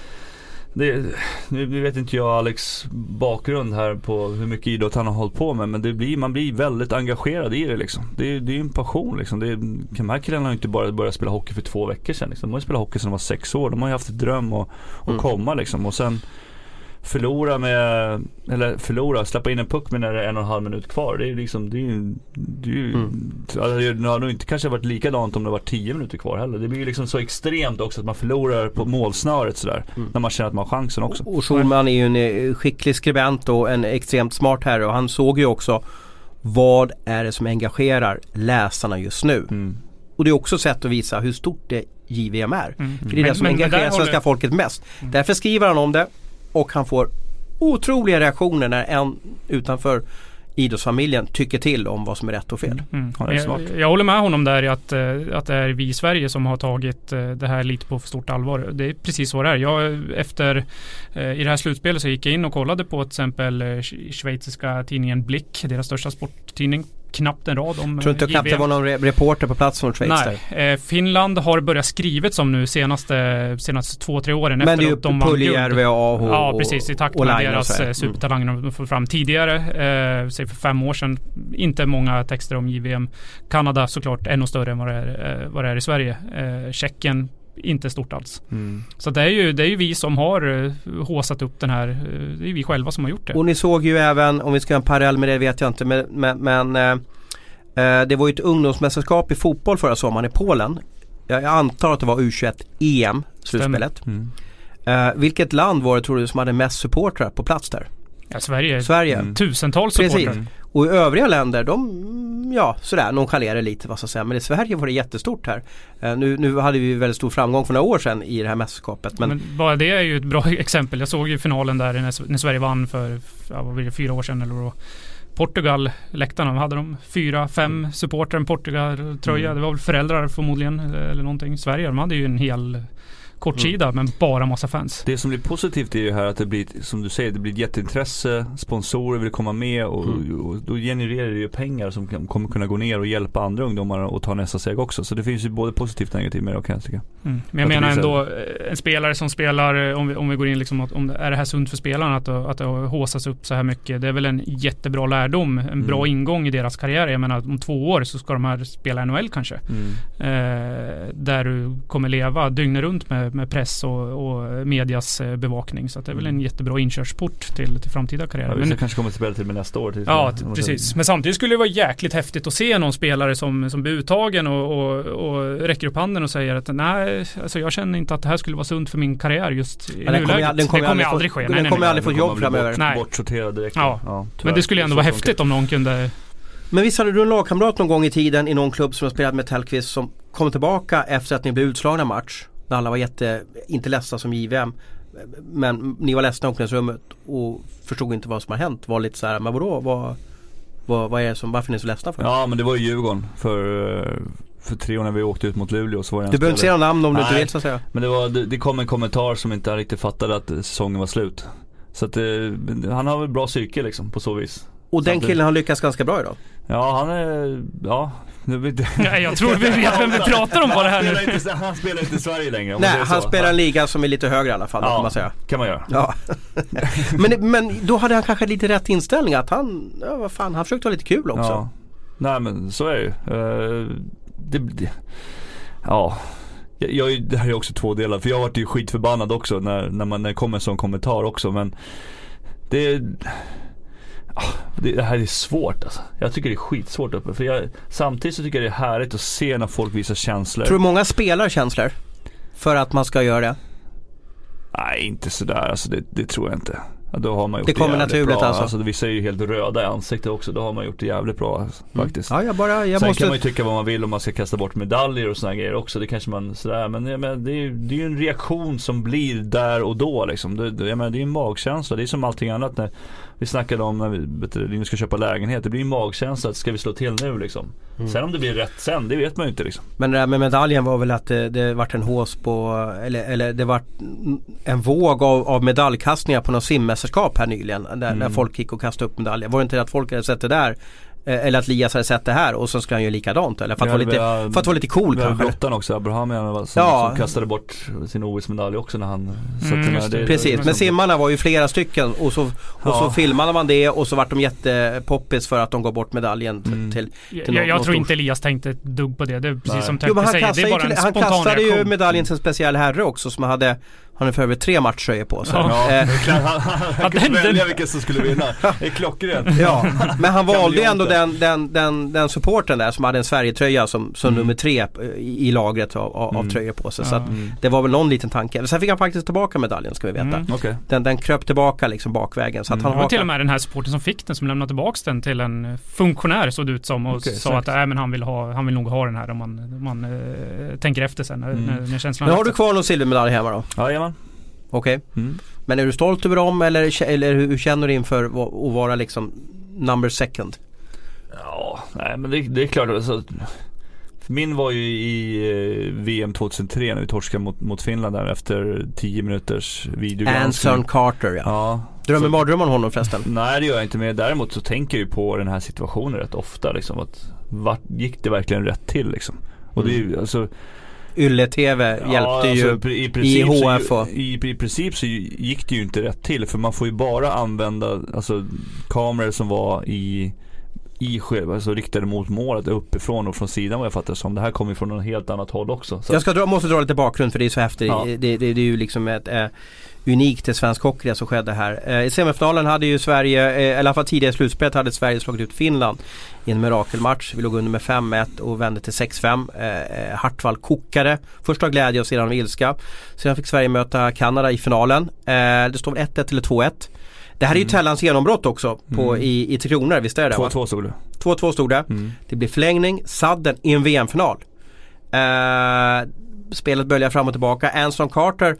S2: Det, nu vet inte jag Alex bakgrund här på hur mycket idrott han har hållit på med men det blir, man blir väldigt engagerad i det liksom. Det, det är en passion liksom. Det, de här killarna har inte bara börjat spela hockey för två veckor sedan liksom. De har ju spelat hockey sedan de var sex år. De har ju haft ett dröm att, att mm. komma liksom. Och sen förlora med, eller förlora, släppa in en puck med när det är en och en halv minut kvar. Det är liksom, det är ju, det är ju mm. det har nog inte kanske varit likadant om det var tio minuter kvar heller. Det blir ju liksom så extremt också att man förlorar på målsnöret sådär. Mm. När man känner att man har chansen också.
S1: Och Schulman är ju en eh, skicklig skribent och en extremt smart herre och han såg ju också vad är det som engagerar läsarna just nu. Mm. Och det är också ett sätt att visa hur stort det JVM är. Mm. För det är men, det som men, engagerar svenska håller... folket mest. Mm. Därför skriver han om det och han får otroliga reaktioner när en utanför idrottsfamiljen tycker till om vad som är rätt och fel. Mm.
S3: Ja, jag, jag, håller med honom där i att, eh, att det är vi i Sverige som har tagit eh, det här lite på för stort allvar. Det är precis så det är. Jag, efter, eh, I det här slutspelet så gick jag in och kollade på till exempel schweiziska tidningen Blick, deras största sporttidning knappt en rad om
S1: Tror inte knappt det var någon reporter på plats från Schweiz
S3: Nej, där. Eh, Finland har börjat skrivet som nu senaste, senaste två, tre åren.
S1: Men efter det är ju de Puljärvi och Aho
S3: Ja, precis. I takt med deras mm. supertalanger de får fram tidigare. Eh, säg för fem år sedan. Inte många texter om JVM. Kanada såklart ännu större än vad det är, eh, vad det är i Sverige. Eh, Tjeckien inte stort alls. Mm. Så det är, ju, det är ju vi som har uh, håsat upp den här, uh, det är vi själva som har gjort det.
S1: Och ni såg ju även, om vi ska ha en parallell med det vet jag inte, men, men, men uh, det var ju ett ungdomsmästerskap i fotboll förra sommaren i Polen. Jag, antar att det var U21 EM, slutspelet. Mm. vilket land var det tror du som hade mest supportrar på plats där?
S3: Ja, Sverige.
S1: Sverige. Mm.
S3: Tusentals supportrar.
S1: Och i övriga länder de, ja sådär nonchalerar lite vad ska jag säga. Men i Sverige var det jättestort här. Eh, nu, nu hade vi väldigt stor framgång för några år sedan i det här mästerskapet. Men,
S3: Men bara det är ju ett bra exempel. Jag såg ju finalen där när, när Sverige vann för, ja, vad blir det, fyra år sedan eller vad Portugal, läktarna, hade de fyra, fem supportrar, en Portugal-tröja.
S2: Mm.
S3: Det var väl föräldrar förmodligen eller någonting. Sverige, de hade ju en hel kortsida
S2: Mm.
S3: men bara massa fans.
S2: Det som blir positivt är ju här att det blir, som du säger, det blir ett jätteintresse, sponsorer vill komma med och,
S1: Mm.
S2: och då genererar det ju pengar som kan- kommer kunna gå ner och hjälpa andra ungdomar att ta nästa steg också. Så det finns ju både positivt och negativt med det kan jag tycka.
S3: Mm. Men jag
S2: det
S3: menar ändå eh, en spelare som spelar, eh, om vi, om vi går in liksom, om det, är det här sunt för spelarna att, att det håsas upp så här mycket? Det är väl en jättebra lärdom, en bra
S2: Mm.
S3: ingång i deras karriär. Jag menar om två år så ska de här spela NHL kanske. Eh, där du kommer leva dygnet runt med, med press och, och medias eh, bevakning. Så att det är väl en jättebra inkörsport till, till framtida karriärer.
S2: Ja,
S3: Men-
S2: vi kanske kommer spela till med nästa år. Till,
S3: Ja, precis. Men samtidigt skulle det vara jäkligt häftigt att se någon spelare som, som blir uttagen och, och, och räcker upp handen och säger att nej, alltså jag känner inte att det här skulle vara sunt för min karriär just i
S1: Ja, den kommer
S3: nuläget.
S1: ju- den kommer
S3: det kommer
S1: aldrig
S3: aldrig ske.
S1: den
S3: Nej, nej,
S1: kommer
S3: nej.
S1: aldrig få jobb framöver.
S3: Nej.
S2: Bortsorterad direkt.
S3: Ja.
S2: tyvärr.
S3: Men det skulle ändå vara häftigt om någon kunde
S1: Men visst hade du en lagkamrat någon gång i tiden i någon klubb som har spelat med Tellqvist som kom tillbaka efter att ni blev utslagna match. När alla var jätte, inte ledsna som JVM. Men ni var ledsna i omklädningsrummet och förstod inte vad som har hänt. Var lite så här, men vadå? Vad, vad, vad är det som, varför är ni så ledsna för?
S2: Ja men det var ju Djurgården för, för tre år när vi åkte ut mot Luleå så var det
S1: du behöver inte säga namn om du inte
S2: Nej.
S1: vill så att säga.
S2: Men det, var, det, det kom en kommentar som inte riktigt fattade att säsongen var slut. Så att eh, han har väl bra psyke liksom på så vis.
S1: Och den killen har lyckats ganska bra idag.
S2: Ja han är, ja.
S3: Ja, jag tror vi vet vem vi pratar om på det här
S2: han,
S3: nu.
S2: spelar inte, han spelar inte i Sverige längre
S1: Nej, han
S2: så.
S1: spelar en liga som är lite högre i alla fall,
S2: Ja.
S1: kan man säga.
S2: kan man göra.
S1: Ja. men, men då hade han kanske lite rätt inställning att han, ja vad fan, han försökte ha lite kul också.
S2: Ja. Nej men så är det ju. Eh, det, det, ja. Jag, jag, det här är också två delar. För jag vart ju skitförbannad också när, när, man, när det kom en sån kommentar också. Men det, det, det här är svårt alltså. Jag tycker det är skitsvårt uppe. För jag, samtidigt så tycker jag det är härligt att se när folk visar känslor.
S1: Tror du många spelar känslor? För att man ska göra det?
S2: Nej inte sådär alltså det, det tror jag inte. Då har man gjort
S1: Det kommer
S2: jävligt
S1: naturligt
S2: bra.
S1: alltså.
S2: alltså. Vissa är ju helt röda i ansiktet också. Då har man gjort det jävligt bra alltså, faktiskt.
S1: Ja, jag bara, jag
S2: Sen
S1: måste...
S2: kan man ju tycka vad man vill om man ska kasta bort medaljer och sådana grejer också. Det kanske man sådär. Men, jag menar, det, är, ju- det är ju en reaktion som blir där och då liksom. Det, det, jag menar, det är en magkänsla. Det är som allting annat när vi snackade om när vi du, ska köpa lägenhet. Det blir en magkänsla. att Ska vi slå till nu liksom?
S1: Mm.
S2: Sen om det blir rätt sen, det vet man ju inte liksom.
S1: Men det där med medaljen var väl att det, det vart en hås på, eller, eller det vart en våg av, av medaljkastningar på något simmästerskap här nyligen. Där,
S2: Mm.
S1: där folk gick och kastade upp medaljer. Var det inte det att folk hade sett det där? Eh, Eller att Lias hade sett det här och så skulle han göra likadant eller? För att, vara lite, för att vara lite cool
S2: Vi
S1: kanske?
S2: Brottan också, Abraham som, som
S1: Ja.
S2: kastade bort sin OS-medalj också när han så att
S3: Mm,
S2: jag menar,
S3: just det.
S1: Precis, men simmarna var ju flera stycken och så, och så
S2: Ja.
S1: filmade man det och så vart de jättepoppis för att de gav bort medaljen
S2: Mm.
S1: till
S3: Jag,
S1: någon-
S3: jag,
S1: någon
S3: tror
S1: stor-
S3: inte Elias tänkte ett dugg på det. Det är precis
S2: Nej.
S3: som
S1: han
S3: säger. Det
S1: kastade,
S3: är
S1: ju,
S3: bara en
S1: till- han
S3: spontan
S1: kastade ju
S3: reaktion.
S1: medaljen till en speciell herre också som hade Han har för övrigt tre matchtröjor på sig.
S3: Ja.
S2: Ja,
S1: Eh,
S2: han, han,
S3: Ja,
S2: han kunde välja vilken som skulle vinna. Det är klockrent.
S1: Ja, men han valde ju ändå den, den, den, den supporten där som hade en Sverigetröja som, som
S2: Mm.
S1: nummer tre i, i lagret av, av,
S2: Mm.
S1: tröjor på sig.
S3: Ja.
S1: Så att
S2: Mm.
S1: det var väl någon liten tanke. Sen fick han faktiskt tillbaka medaljen ska vi veta.
S3: Mm.
S2: Okej.
S1: Den, den kröp tillbaka liksom bakvägen. Så att
S2: Mm.
S1: han
S3: Det var till och med den här supporten som fick den som lämnade tillbaks den till en funktionär såg det ut som och
S2: Okej,
S3: sa
S2: snyggt.
S3: att äh, men han, vill ha, han vill nog ha den här om man, om man eh, tänker efter sen när,
S2: Mm.
S3: när, när känslan
S1: Men har du kvar någon silvermedalj hemma då?
S2: Jajamän.
S1: Okej.
S2: Mm.
S1: Men är du stolt över dem eller, eller hur känner du inför att vara liksom number second?
S2: Ja, nej men det, det är klart. Alltså, min var ju i eh, VM 2003 när vi torskade mot, mot Finland där efter 10 minuters videogranskning.
S1: Anson Carter ja.
S2: Ja.
S1: Drömmer
S2: Så-
S1: mardröm om honom förresten?
S2: Nej det gör jag inte men däremot så tänker jag ju på den här situationen rätt ofta liksom att vart gick det verkligen rätt till liksom? Och det är ju alltså
S1: Ylle-TV hjälpte
S2: Ja,
S1: ju
S2: alltså, i, princip
S1: i
S2: så,
S1: HF och-
S2: i, I princip så gick det ju inte rätt till för man får ju bara använda alltså, kameror som var i i själva, alltså riktade mot målet uppifrån och från sidan vad jag fattar som. Det här kommer ju från något helt annat håll också. Så
S1: Jag ska dra, måste dra lite bakgrund för det är så häftigt.
S2: Ja.
S1: Det, det, det är ju liksom ett eh, unikt i svensk hockey det som skedde här. Eh, I semifinalen hade ju Sverige, eh, eller i alla fall tidigare i slutspelet hade Sverige slagit ut Finland i en mirakelmatch. Vi låg under med 5-1 och vände till 6-5. Eh, Hartwall kokade. Först av glädje och sedan av ilska. Sedan fick Sverige möta Kanada i finalen. Det står väl 1-1 eller 2-1. Det här är ju
S2: Mm.
S1: Tellans genombrott också på,
S2: Mm.
S1: i, i Tre Kronor, visst är det va?
S2: 2-2 stod det.
S1: 2-2 stod det.
S2: Mm.
S1: Det blir förlängning, sadden i en VM-final. Eh, spelet böljar fram och tillbaka. Anson Carter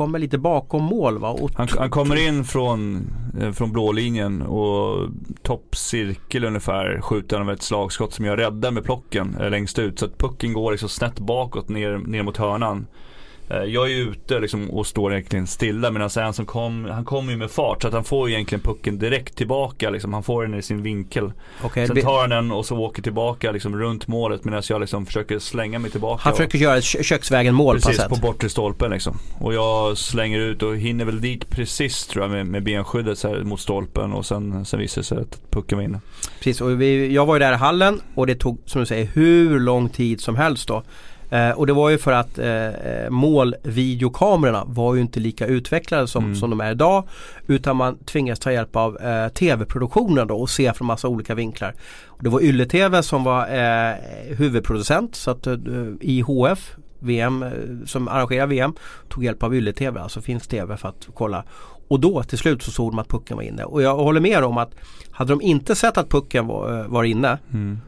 S1: kommer lite bakom mål va? Och
S2: Han, han kommer in från, eh, från blålinjen och toppcirkel ungefär skjuter han med ett slagskott som jag räddar med plocken eh, längst ut. Så att pucken går liksom snett bakåt ner, ner mot hörnan. Eh, Jag är ju ute liksom och står egentligen stilla medan han som kom, han kommer ju med fart så att han får ju egentligen pucken direkt tillbaka liksom. Han får den i sin vinkel.
S1: Det
S2: Sen tar han den och så åker tillbaka liksom runt målet medan jag liksom försöker slänga mig tillbaka.
S1: han
S2: och-
S1: försöker göra ett köksvägen mål på
S2: Precis, på
S1: sätt.
S2: bortre stolpen liksom. Och jag slänger ut och hinner väl dit precis tror jag med, med benskyddet så här mot stolpen och sen, sen visar det sig att pucken var inne.
S1: Precis, och vi, jag var ju där i hallen och det tog som du säger hur lång tid som helst då. Eh, och det var ju för att eh, eh, målvideokamerorna var ju inte lika utvecklade som,
S2: Mm.
S1: som de är idag. Utan man tvingas ta hjälp av eh, tv-produktionen då och se från massa olika vinklar. Och det var Yle-TV som var eh, huvudproducent så att eh, IHF VM eh, som arrangerar VM tog hjälp av Yle-TV, alltså finsk TV för att kolla. Och då till slut så såg de att pucken var inne. Och jag håller med om att hade de inte sett att pucken var, eh, var inne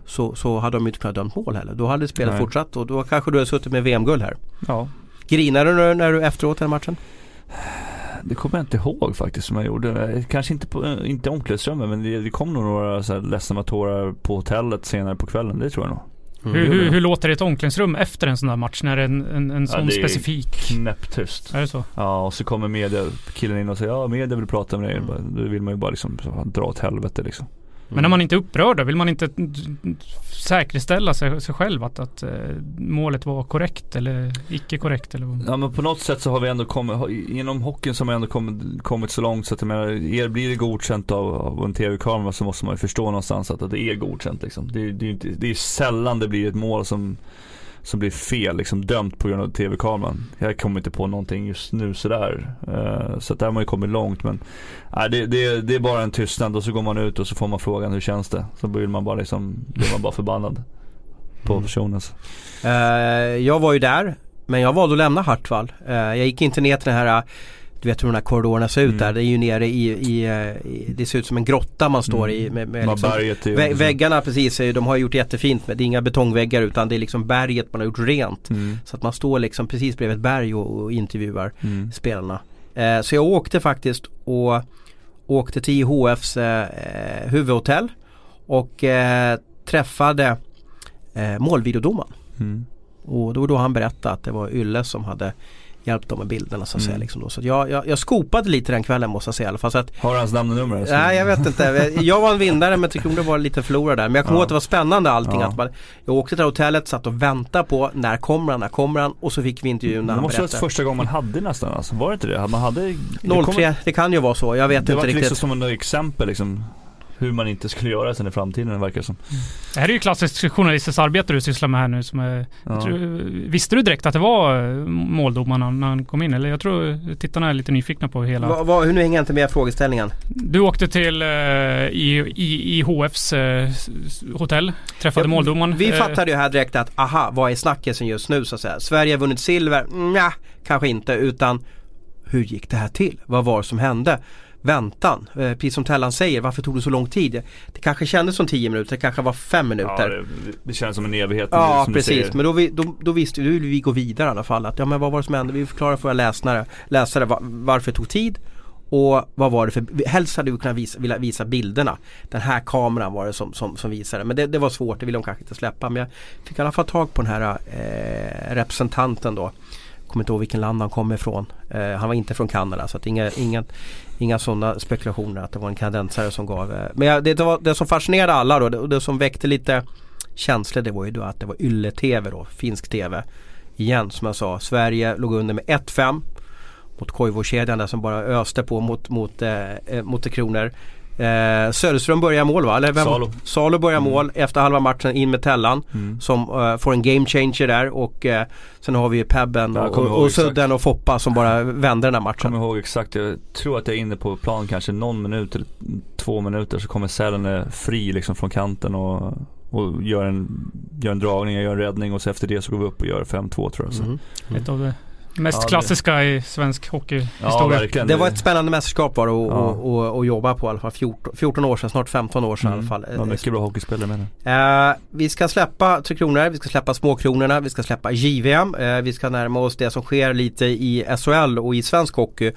S1: så, så hade de inte kunnat dömt mål heller. Då hade spelet
S2: Nej.
S1: fortsatt och då kanske du hade suttit med VM-guld här.
S2: Ja.
S1: Grinade du när, du efteråt den matchen?
S2: Det kommer jag inte ihåg faktiskt som jag gjorde. Kanske inte, på, inte i omklädningsrummet men det, det kom nog några så här ledsna tårar på hotellet senare på kvällen. Det tror jag nog.
S3: Hur, hur, hur låter det i ett omklädningsrum efter en sån där match när det är en, en, en sån
S2: det är
S3: specifik?
S2: Knäpptyst.
S3: Är det så?
S2: Ja och så kommer media, killen in och säger ja media vill prata med dig.
S1: Mm.
S2: Då vill man ju bara liksom dra åt helvete liksom.
S3: Men när man inte är upprörd då, vill man inte säkerställa sig, sig själv att, att eh, målet var korrekt eller icke korrekt eller vad?
S2: Ja men på något sätt så har vi ändå kommit, inom hockeyn så har vi ändå kommit, kommit så långt så att jag menar, er blir det godkänt av, av en tv-kamera så måste man ju förstå någonstans att, att det är godkänt liksom. Det, det, är ju inte, det är sällan det blir ett mål som, som blir fel, liksom dömt på grund av tv-kameran. Jag kommer inte på någonting just nu sådär. Uh, så där har man ju kommit långt men nej, det, det, det är bara en tystnad och så går man ut och så får man frågan hur känns det? Så blir man bara liksom, blir man bara förbannad på
S1: Mm.
S2: personen.
S1: Eh, jag var ju där men jag valde att lämna Hartwall. Eh, jag gick inte ner till den här du vet hur de här korridorerna ser ut
S2: Mm.
S1: där. Det är ju nere i, i, i det ser ut som en grotta man står i. Med, med
S2: Mm.
S1: liksom, vä- väggarna precis, de har gjort jättefint. Men det är inga betongväggar utan det är liksom berget man har gjort rent.
S2: Mm.
S1: Så att man står liksom precis bredvid ett berg och, och intervjuar
S2: Mm.
S1: spelarna. Eh, så jag åkte faktiskt och åkte till IHFs eh, eh, huvudhotell och eh, träffade eh, målvideodomaren.
S2: Mm.
S1: Och var då han berättade att det var Ylle som hade hjälpt dem med bilderna så att säga.
S2: Mm.
S1: Liksom då. Så jag, jag, jag skopade lite den kvällen måste jag säga i alla fall. Så att,
S2: Har du hans namn och nummer? eller?
S1: nej jag vet inte. Jag var en vinnare men Tre Kronor var lite förlorad där. Men jag kommer
S2: Ja.
S1: ihåg att det var spännande allting.
S2: Ja.
S1: Att man, jag åkte till hotellet, satt och väntade på när kommer han, när kommer han? Och så fick vi intervjun när
S2: Det
S1: han
S2: måste vara
S1: berättade.
S2: första gången man hade nästan alltså. Var det inte det? Man hade... det kom-
S1: 03, det kan ju vara så. Jag vet
S2: Det
S1: inte
S2: var
S1: riktigt.
S2: liksom som ett exempel liksom. Hur man inte skulle göra sen i framtiden verkar det som.
S3: Det här är ju klassiskt journalistiskt arbete du sysslar med här nu som är,
S2: Ja.
S3: tror, Visste du direkt att det var eh, måldomarna när han kom in? Eller jag tror tittarna är lite nyfikna på hela...
S1: Va, va, nu hänger jag inte med frågeställningen.
S3: Du åkte till eh, i, i, IHFs eh, s- hotell, träffade
S1: Ja,
S3: måldomaren.
S1: Vi
S3: Eh,
S1: fattade ju här direkt att aha, vad är snackisen just nu så att säga. Sverige har vunnit silver? Nja, kanske inte utan hur gick det här till? Vad var det som hände? Väntan, eh, precis som Tellan säger, varför tog det så lång tid? Det kanske kändes som 10 minuter, det kanske var 5
S2: Ja,
S1: minuter.
S2: det, det känns som en evighet.
S1: Ja, precis. Men då, vi, då, då visste vi, då ville vi gå vidare i alla fall. Att, ja, men vad var det som hände? Vi förklarar för våra läsare, läsare va- varför det tog tid. Och vad var det för, helst hade vi kunnat visa, vilja visa bilderna. Den här kameran var det som, som, som visade. Men det, det var svårt, det ville de kanske inte släppa. Men jag fick i alla fall tag på den här eh, representanten då. Kommer inte ihåg vilken land han kom ifrån. Eh, han var inte från Kanada så att inga, inga, inga sådana spekulationer att det var en kanadensare som gav. Eh, men ja, det, det, var, det som fascinerade alla då, och det som väckte lite känslor det var ju då att det var Yle-TV då, finsk TV. Igen som jag sa, Sverige låg under med 1-5 mot Koivukedjan där som bara öste på mot, mot, eh, eh, mot Tre Kronor. Eh, Söderström börjar mål va? Eller vem?
S2: Salo.
S1: Salo börjar
S2: Mm.
S1: mål efter halva matchen in med Tellan
S2: Mm.
S1: som eh, får en game changer där och eh, sen har vi ju Pebben
S2: jag
S1: och, och, och. Sudden och Foppa som bara vände den här matchen.
S2: Kommer ihåg exakt, jag tror att jag är inne på plan kanske någon minut eller två minuter så kommer Sälen fri liksom från kanten och, och gör, en, gör en dragning, jag gör en räddning och så efter det så går vi upp och gör 5-2 tror jag. Så.
S3: Ett av de Mest
S2: Ja, det-
S3: klassiska i svensk
S2: Ja,
S3: hockeyhistoria.
S2: verkligen.
S1: Det var ett spännande mästerskap var det att
S2: Ja.
S1: och, och, och jobba på i alla fall. 14, 14 år sedan, snart 15 år sedan i alla fall.
S2: Det var mycket bra hockeyspelare med det.
S1: Eh, vi ska släppa Tre Kronor, vi ska släppa Småkronorna, vi ska släppa JVM. Eh, vi ska närma oss det som sker lite i SHL och i svensk hockey.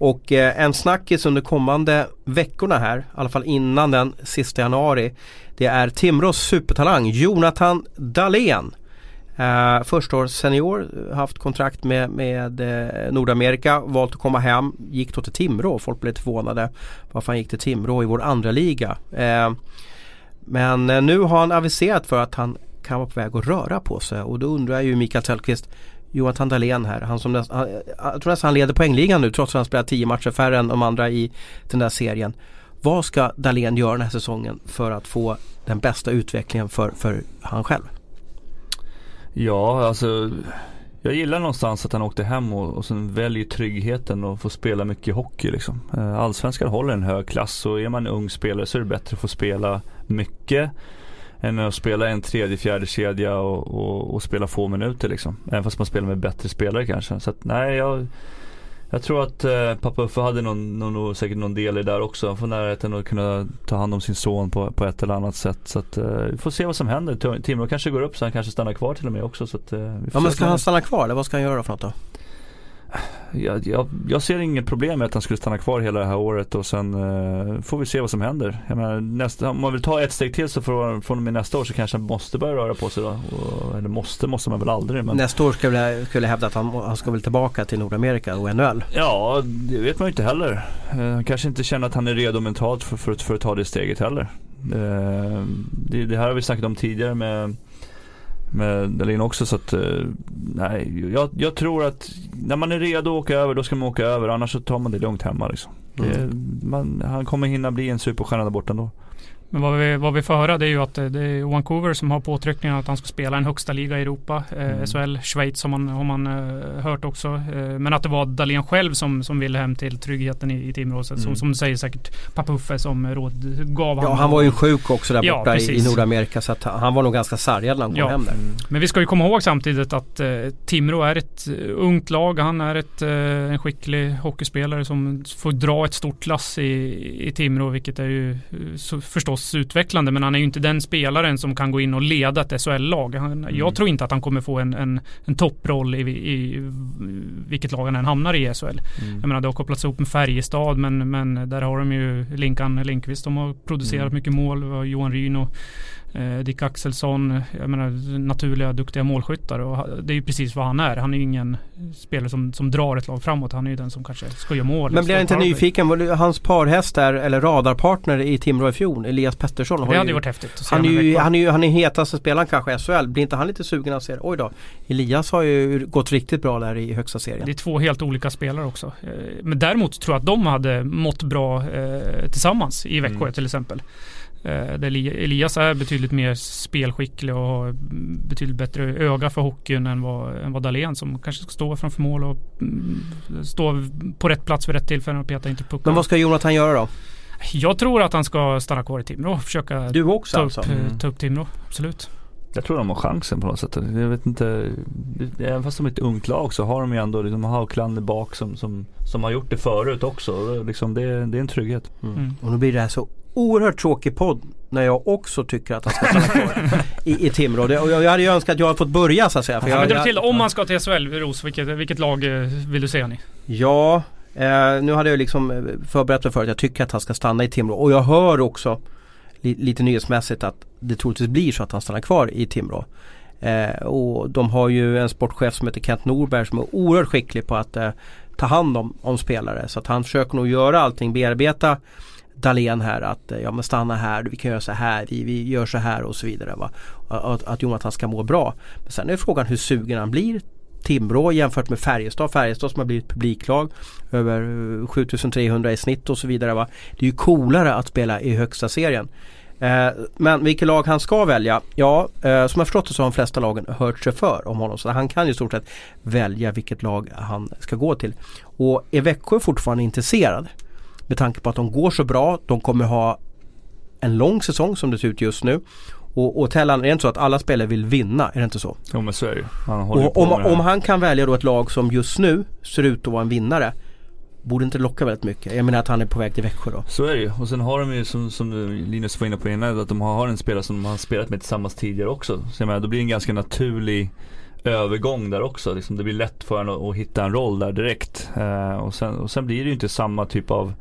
S1: Och eh, en snackis under kommande veckorna här, i alla fall innan den sista januari. Det är Timrås supertalang Jonathan Dahlén. Uh, första år senior, haft kontrakt med, med eh, Nordamerika, valt att komma hem, gick då till Timrå. Folk blev lite förvånade varför han gick till Timrå i vår andra liga. Uh, men uh, nu har han aviserat för att han kan vara på väg att röra på sig och då undrar jag ju Mikael Tellqvist Johan Dahlén här, han som näst, han, jag tror nästan han leder poängligan nu trots att han spelar 10 matcher färre än de andra i den där serien. Vad ska Dahlén göra den här säsongen för att få den bästa utvecklingen för, för han själv?
S2: Ja, alltså jag gillar någonstans att han åkte hem och, och sen väljer tryggheten och får spela mycket hockey liksom. Eh, Allsvenskan håller en hög klass och är man en ung spelare så är det bättre att få spela mycket än att spela en tredje, fjärde kedja och, och, och spela få minuter liksom. Även fast man spelar med bättre spelare kanske. Så att nej, jag, jag tror att eh, pappa Uffe hade någon, någon, säkert någon del i det där också. Han får närheten att kunna ta hand om sin son på, på ett eller annat sätt. Så att eh, vi får se vad som händer. Tim- Timrå kanske går upp så han kanske stannar kvar till och med också. Så att, eh,
S1: Ja men ska han stanna kvar eller vad ska han göra för något då?
S2: Jag, jag, jag ser inget problem med att han skulle stanna kvar hela det här året och sen eh, får vi se vad som händer. Menar, nästa, om man vill ta ett steg till så från, från och med nästa år så kanske han måste börja röra på sig då. Och, eller måste, måste man väl aldrig. Men,
S1: Nästa år skulle jag, hävda att han, han ska väl tillbaka till Nordamerika och NHL.
S2: Ja, det vet man ju inte heller. Eh, Han kanske inte känner att han är redo mentalt för, för, för att ta det steget heller. Eh, Det, det här har vi snackat om tidigare med med Dahlin också så att, eh, nej, jag, jag tror att när man är redo att åka över då ska man åka över annars så tar man det lugnt hemma liksom. Det, man, han kommer hinna bli en superstjärna där borta ändå.
S3: Men vad vi, vad vi får höra det är ju att det det är Vancouver som har påtryckningar att han ska spela en högsta liga i Europa. Eh,
S2: Mm.
S3: SHL, Schweiz har man, har man eh, hört också. Eh, men att det var Dahlén själv som, som ville hem till tryggheten i, i Timrå. Så,
S2: Mm.
S3: som, som du säger säkert pappa Uffe som råd gav
S1: Ja han var ju sjuk också där
S3: Ja,
S1: borta i, i
S3: precis.
S1: Nordamerika så att han var nog ganska sargad när han kom
S3: Ja.
S1: hem där.
S3: Men vi ska ju komma ihåg samtidigt att eh, Timrå är ett eh, ungt lag. Han är ett, eh, en skicklig hockeyspelare som får dra ett stort lass i, i Timrå, vilket är ju eh, så, förstås utvecklande. Men han är ju inte den spelaren som kan gå in och leda ett SHL-lag. Han, Jag tror inte att han kommer få en, en, en topproll i, i vilket lag han än hamnar i SHL.
S2: Mm.
S3: Jag menar det har kopplats ihop med Färjestad men, men där har de ju Linkan Lindqvist. De har producerat
S2: Mm.
S3: mycket mål. Johan Ryn och eh, Dick Axelsson. Jag menar naturliga duktiga målskyttar. Och det är ju precis vad han är. Han är ju ingen spelare som, som drar ett lag framåt. Han är ju den som kanske ska göra mål.
S1: Men blir jag inte nyfiken, hans parhäst där, eller radarpartner i Timrå i fjol, Elias Pettersson. har
S3: Det hade
S1: ju-
S3: varit häftigt att se
S1: han är, ju, han, är ju, han är hetaste spelaren kanske i SHL. Blir inte han lite sugen att se oj då, Elias har ju gått riktigt bra där i högsta serien.
S3: Det är två helt olika spelare också. Eh, Men däremot tror jag att de hade mått bra eh, tillsammans i Växjö
S2: Mm.
S3: till exempel. Eh, där Eli- Elias är betydligt mer spelskicklig och har betydligt bättre öga för hockeyn än vad, än vad Dahlén som kanske ska stå framför mål och mm, stå på rätt plats vid rätt tillfälle och peta inte puckar.
S1: Men vad ska Jonathan göra då?
S3: Jag tror att han ska stanna kvar i Timrå och försöka
S1: Du också
S3: ta,
S1: alltså?
S3: upp,
S2: Mm.
S3: ta upp Timrå. Absolut.
S2: Jag tror de har chansen på något sätt. Jag vet inte. det- Även fast de är ett ungt lag så har de ju ändå liksom Haugland bak som, som, som har gjort det förut också. Liksom det, det är en trygghet.
S1: Mm.
S3: Mm.
S1: Och nu blir det här så oerhört tråkig podd när jag också tycker att han ska stanna kvar i, i Timrå. Det, och jag, jag hade ju önskat att jag hade fått börja så att säga. För
S3: Ja,
S1: jag,
S3: men dra
S1: jag,
S3: till, om man ska till SHL, Ros, vilket, vilket lag eh, vill du se han i?
S1: Ja, eh, nu hade jag liksom eh, förberett mig för att jag tycker att han ska stanna i Timrå. Och jag hör också li, lite nyhetsmässigt att det troligtvis blir så att han stannar kvar i Timrå. Eh, och de har ju en sportchef som heter Kent Norberg som är oerhört skicklig på att eh, ta hand om, om spelare. Så att han försöker nog göra allting, bearbeta Dahlén här att eh, ja men stanna här, vi kan göra så här, vi, vi gör så här och så vidare. Va? Att, att Jonathan ska må bra. Men sen är frågan hur sugen han blir Timrå jämfört med Färjestad. Färjestad som har blivit publiklag över eh, 7300 i snitt och så vidare. Va? Det är ju coolare att spela i högsta serien. Eh, men vilket lag han ska välja? Ja, eh, som jag förstått det så har de flesta lagen hört sig för om honom. Så han kan ju i stort sett välja vilket lag han ska gå till. Och är Växjö fortfarande intresserad? Med tanke på att de går så bra. De kommer ha en lång säsong som det ser ut just nu. Och, och Tellan, är det inte så att alla spelare vill vinna? Är det inte så?
S2: Jo men så är det. Han
S1: Och om, om han kan välja då ett lag som just nu ser ut att vara en vinnare Borde inte locka väldigt mycket? Jag menar att han är på väg till Växjö då.
S2: Så är det ju. Och sen har de ju som, som Linus var inne på innan, att de har en spelare som de har spelat med tillsammans tidigare också. Så jag menar, då blir det en ganska naturlig övergång där också. Liksom, det blir lätt för honom att, att hitta en roll där direkt. Eh, och, sen, och sen blir det ju inte samma typ av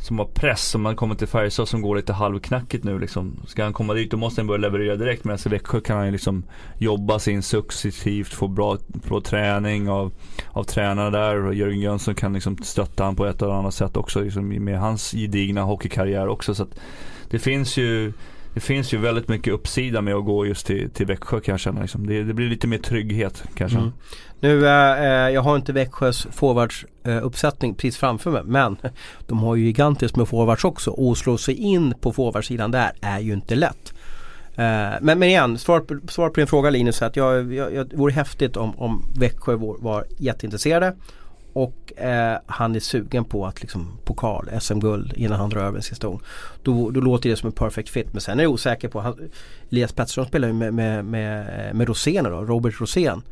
S2: som har press som man kommer till Färjestad som går lite halvknackigt nu liksom. Ska han komma dit då måste han börja leverera direkt medan i Växjö kan han ju liksom jobba sig in successivt, få bra, bra träning av, av tränarna där och Jörgen Jönsson kan liksom stötta han på ett eller annat sätt också liksom med hans gedigna hockeykarriär också så att det finns ju det finns ju väldigt mycket uppsida med att gå just till, till Växjö kan jag känna. Liksom. Det, det blir lite mer trygghet kanske.
S1: Mm. Nu, eh, eh, jag har inte Växjös forwardsuppsättning eh, precis framför mig men de har ju gigantiskt med forwards också och att slå sig in på forwardsidan där är ju inte lätt. Eh, men, men igen, svar på, svar på din fråga Linus, att jag, jag, jag, det vore häftigt om, om Växjö var, var jätteintresserade och eh, han är sugen på att liksom pokal, SM-guld innan han drar över sin stor. Då, då låter det som en perfect fit. Men sen är jag osäker på, han, Elias Pettersson spelar ju med, med, med, med Rosén då, Robert Rosén.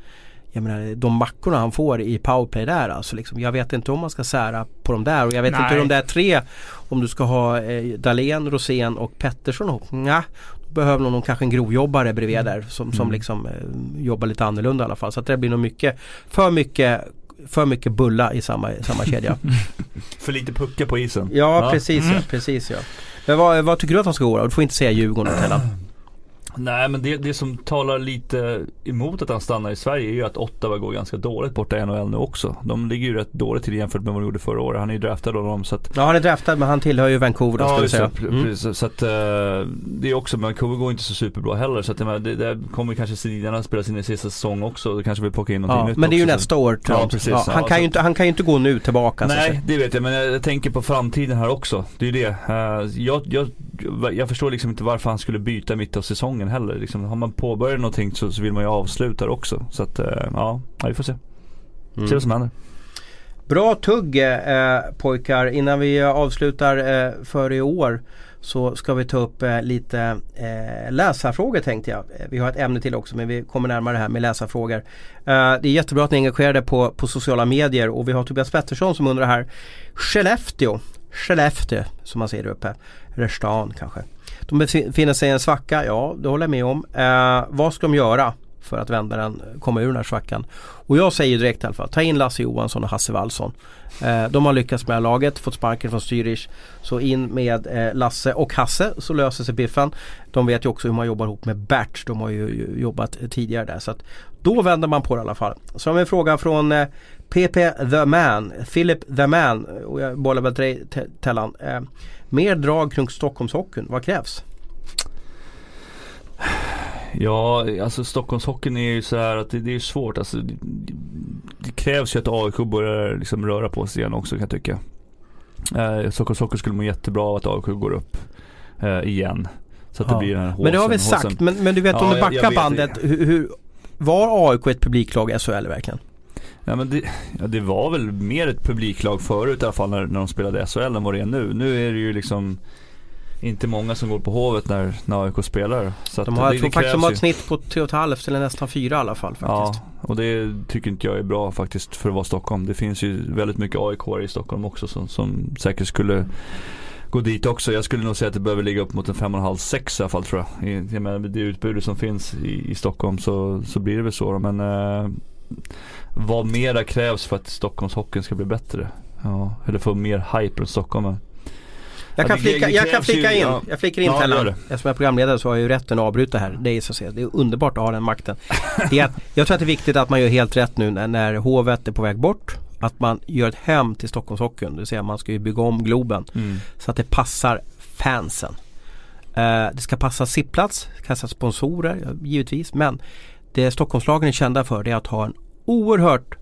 S1: Jag menar de mackorna han får i powerplay där alltså liksom, Jag vet inte om man ska sära på de där och jag vet
S3: Nej.
S1: inte hur de där tre Om du ska ha eh, Dahlén, Rosén och Pettersson ihop. Nja, då behöver nog kanske en grovjobbare bredvid där som, som
S2: Mm.
S1: liksom eh, jobbar lite annorlunda i alla fall. Så att det blir nog mycket För mycket för mycket bulla i samma, samma kedja.
S2: För lite puckar på isen.
S1: Ja, precis ja,
S3: Mm.
S1: precis ja. Men vad, vad tycker du att de ska gå då? Du får inte säga Djurgården och Tellan.
S2: Nej men det, det som talar lite emot att han stannar i Sverige är ju att Ottawa går ganska dåligt borta i NHL nu också. De ligger ju rätt dåligt till jämfört med vad de gjorde förra året. Han är ju draftad av dem så att
S1: Ja han är draftad men han tillhör ju Vancouver då ska vi säga.
S2: det,
S1: Mm.
S2: Så att eh, det är också, Vancouver går inte så superbra heller. Så att det, det kommer kanske Sedinarna spela sin sista säsong också. Då kanske vi plockar in någonting
S1: Ja,
S2: nytt
S1: men det är ju nästa år tror
S2: Ja,
S1: jag.
S2: precis.
S1: Ja, han,
S2: Ja,
S1: kan
S2: så-
S1: ju inte, han kan ju inte gå nu tillbaka. så.
S2: Nej, det vet jag. Men jag, jag tänker på framtiden här också. Det är ju det. Eh, jag, jag, jag förstår liksom inte varför han skulle byta mitt av säsongen heller. Liksom, har man påbörjat någonting så, så vill man ju avsluta det också. Så att, eh, ja, vi får se. Se
S1: Mm.
S2: vad som händer.
S1: Bra tugg eh, pojkar. Innan vi avslutar eh, för i år så ska vi ta upp eh, lite eh, läsarfrågor tänkte jag. Eh, Vi har ett ämne till också men vi kommer närmare det här med läsarfrågor. Eh, det är jättebra att ni är engagerade på, på sociala medier och vi har Tobias Pettersson som undrar här. Skellefteå, Skellefteå som man säger där uppe. Eller stan kanske. De befinner sig i en svacka, ja det håller jag med om. Eh, vad ska de göra för att vända den, komma ur den här svackan? Och jag säger direkt i alla fall, ta in Lasse Johansson och Hasse Wallson. Eh, de har lyckats med det här laget, fått sparken från Zürich. Så in med eh, Lasse och Hasse så löser sig biffen. De vet ju också hur man jobbar ihop med Bert. De har ju ju jobbat tidigare där. Så att då vänder man på det i alla fall. Så har vi en fråga från eh, PP The Man, Philip The Man. Och jag bollar väl till dig Tellan. Eh, Mer drag kring Stockholmshockeyn, vad krävs?
S2: Ja, alltså Stockholmshockeyn är ju så här att det, det är svårt. Alltså, det, det krävs ju att AIK börjar liksom röra på sig igen också kan jag tycka. Eh, Stockholmshockey skulle må jättebra av att AIK går upp eh, igen. Så att
S1: Ja.
S2: det blir den här
S1: Men det har vi
S2: håsen-
S1: sagt. Men, men du vet
S2: Ja,
S1: om du
S2: jag- jag
S1: backar
S2: vet
S1: bandet.
S2: det.
S1: Hur, hur, var AIK ett publiklag i SHL verkligen?
S2: Ja, men det, ja, det var väl mer ett publiklag förut i alla fall när, när de spelade SHL än vad det är nu. Nu är det ju liksom inte många som går på Hovet när, när AIK spelar. Så
S1: De har,
S2: det,
S1: jag tror
S2: det
S1: faktiskt de har ett snitt på 3,5 eller nästan 4 i alla fall faktiskt.
S2: Ja, och det tycker inte jag är bra faktiskt för att vara Stockholm. Det finns ju väldigt mycket AIK i Stockholm också som, som säkert skulle gå dit också. Jag skulle nog säga att det behöver ligga upp mot en 5,5-6 i alla fall tror jag. I, jag menar, med det utbudet som finns i, i Stockholm så, så blir det väl så. Men eh, vad mera krävs för att Stockholmshockeyn ska bli bättre? Ja, eller få mer hype runt Stockholm.
S1: Jag
S2: Ja,
S1: kan flika, jag kan flika in,
S2: ja.
S1: jag flikar in
S2: Ja,
S1: Tellan. Eftersom jag är programledare så har jag ju rätten att avbryta här. Det är, så att säga, det är underbart att ha den makten. Det är att, jag tror att det är viktigt att man gör helt rätt nu när, när hovet är på väg bort. Att man gör ett hem till Stockholmshockeyn. Det vill säga man ska ju bygga om Globen.
S2: Mm.
S1: Så att det passar fansen. Eh, det ska passa sittplats, det ska passa sponsorer givetvis. Men det Stockholmslagen är kända för det är att ha en oerhört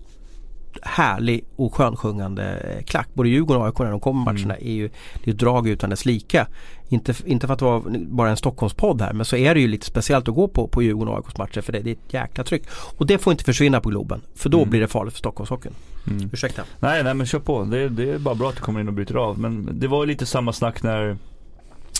S1: härlig och skönsjungande eh, klack. Både Djurgården och AIK när de kommer matcherna är ju det är drag utan dess like. Inte, inte för att vara bara en Stockholmspodd här men så är det ju lite speciellt att gå på, på Djurgården och AIKs matcher för det, det är ett jäkla tryck. Och det får inte försvinna på Globen för då
S2: Mm.
S1: blir det farligt för Stockholmshockeyn.
S2: Mm.
S1: Ursäkta.
S2: Nej, nej men kör på. Det, det är bara bra att du kommer in och bryter av. Men det var ju lite samma snack när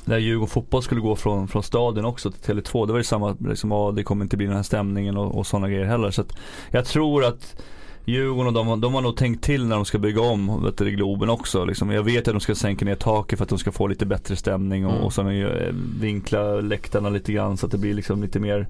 S2: när Djurgården fotboll skulle gå från, från stadion också till Tele2. Det var ju samma, liksom, ja, det kommer inte bli den här stämningen och, och sådana grejer heller. Så att jag tror att Djurgården och de, de har nog tänkt till när de ska bygga om vet du, Globen också. Liksom. Jag vet att de ska sänka ner taket för att de ska få lite bättre stämning och, mm. och så eh, vinkla läktarna lite grann så att det blir liksom lite mer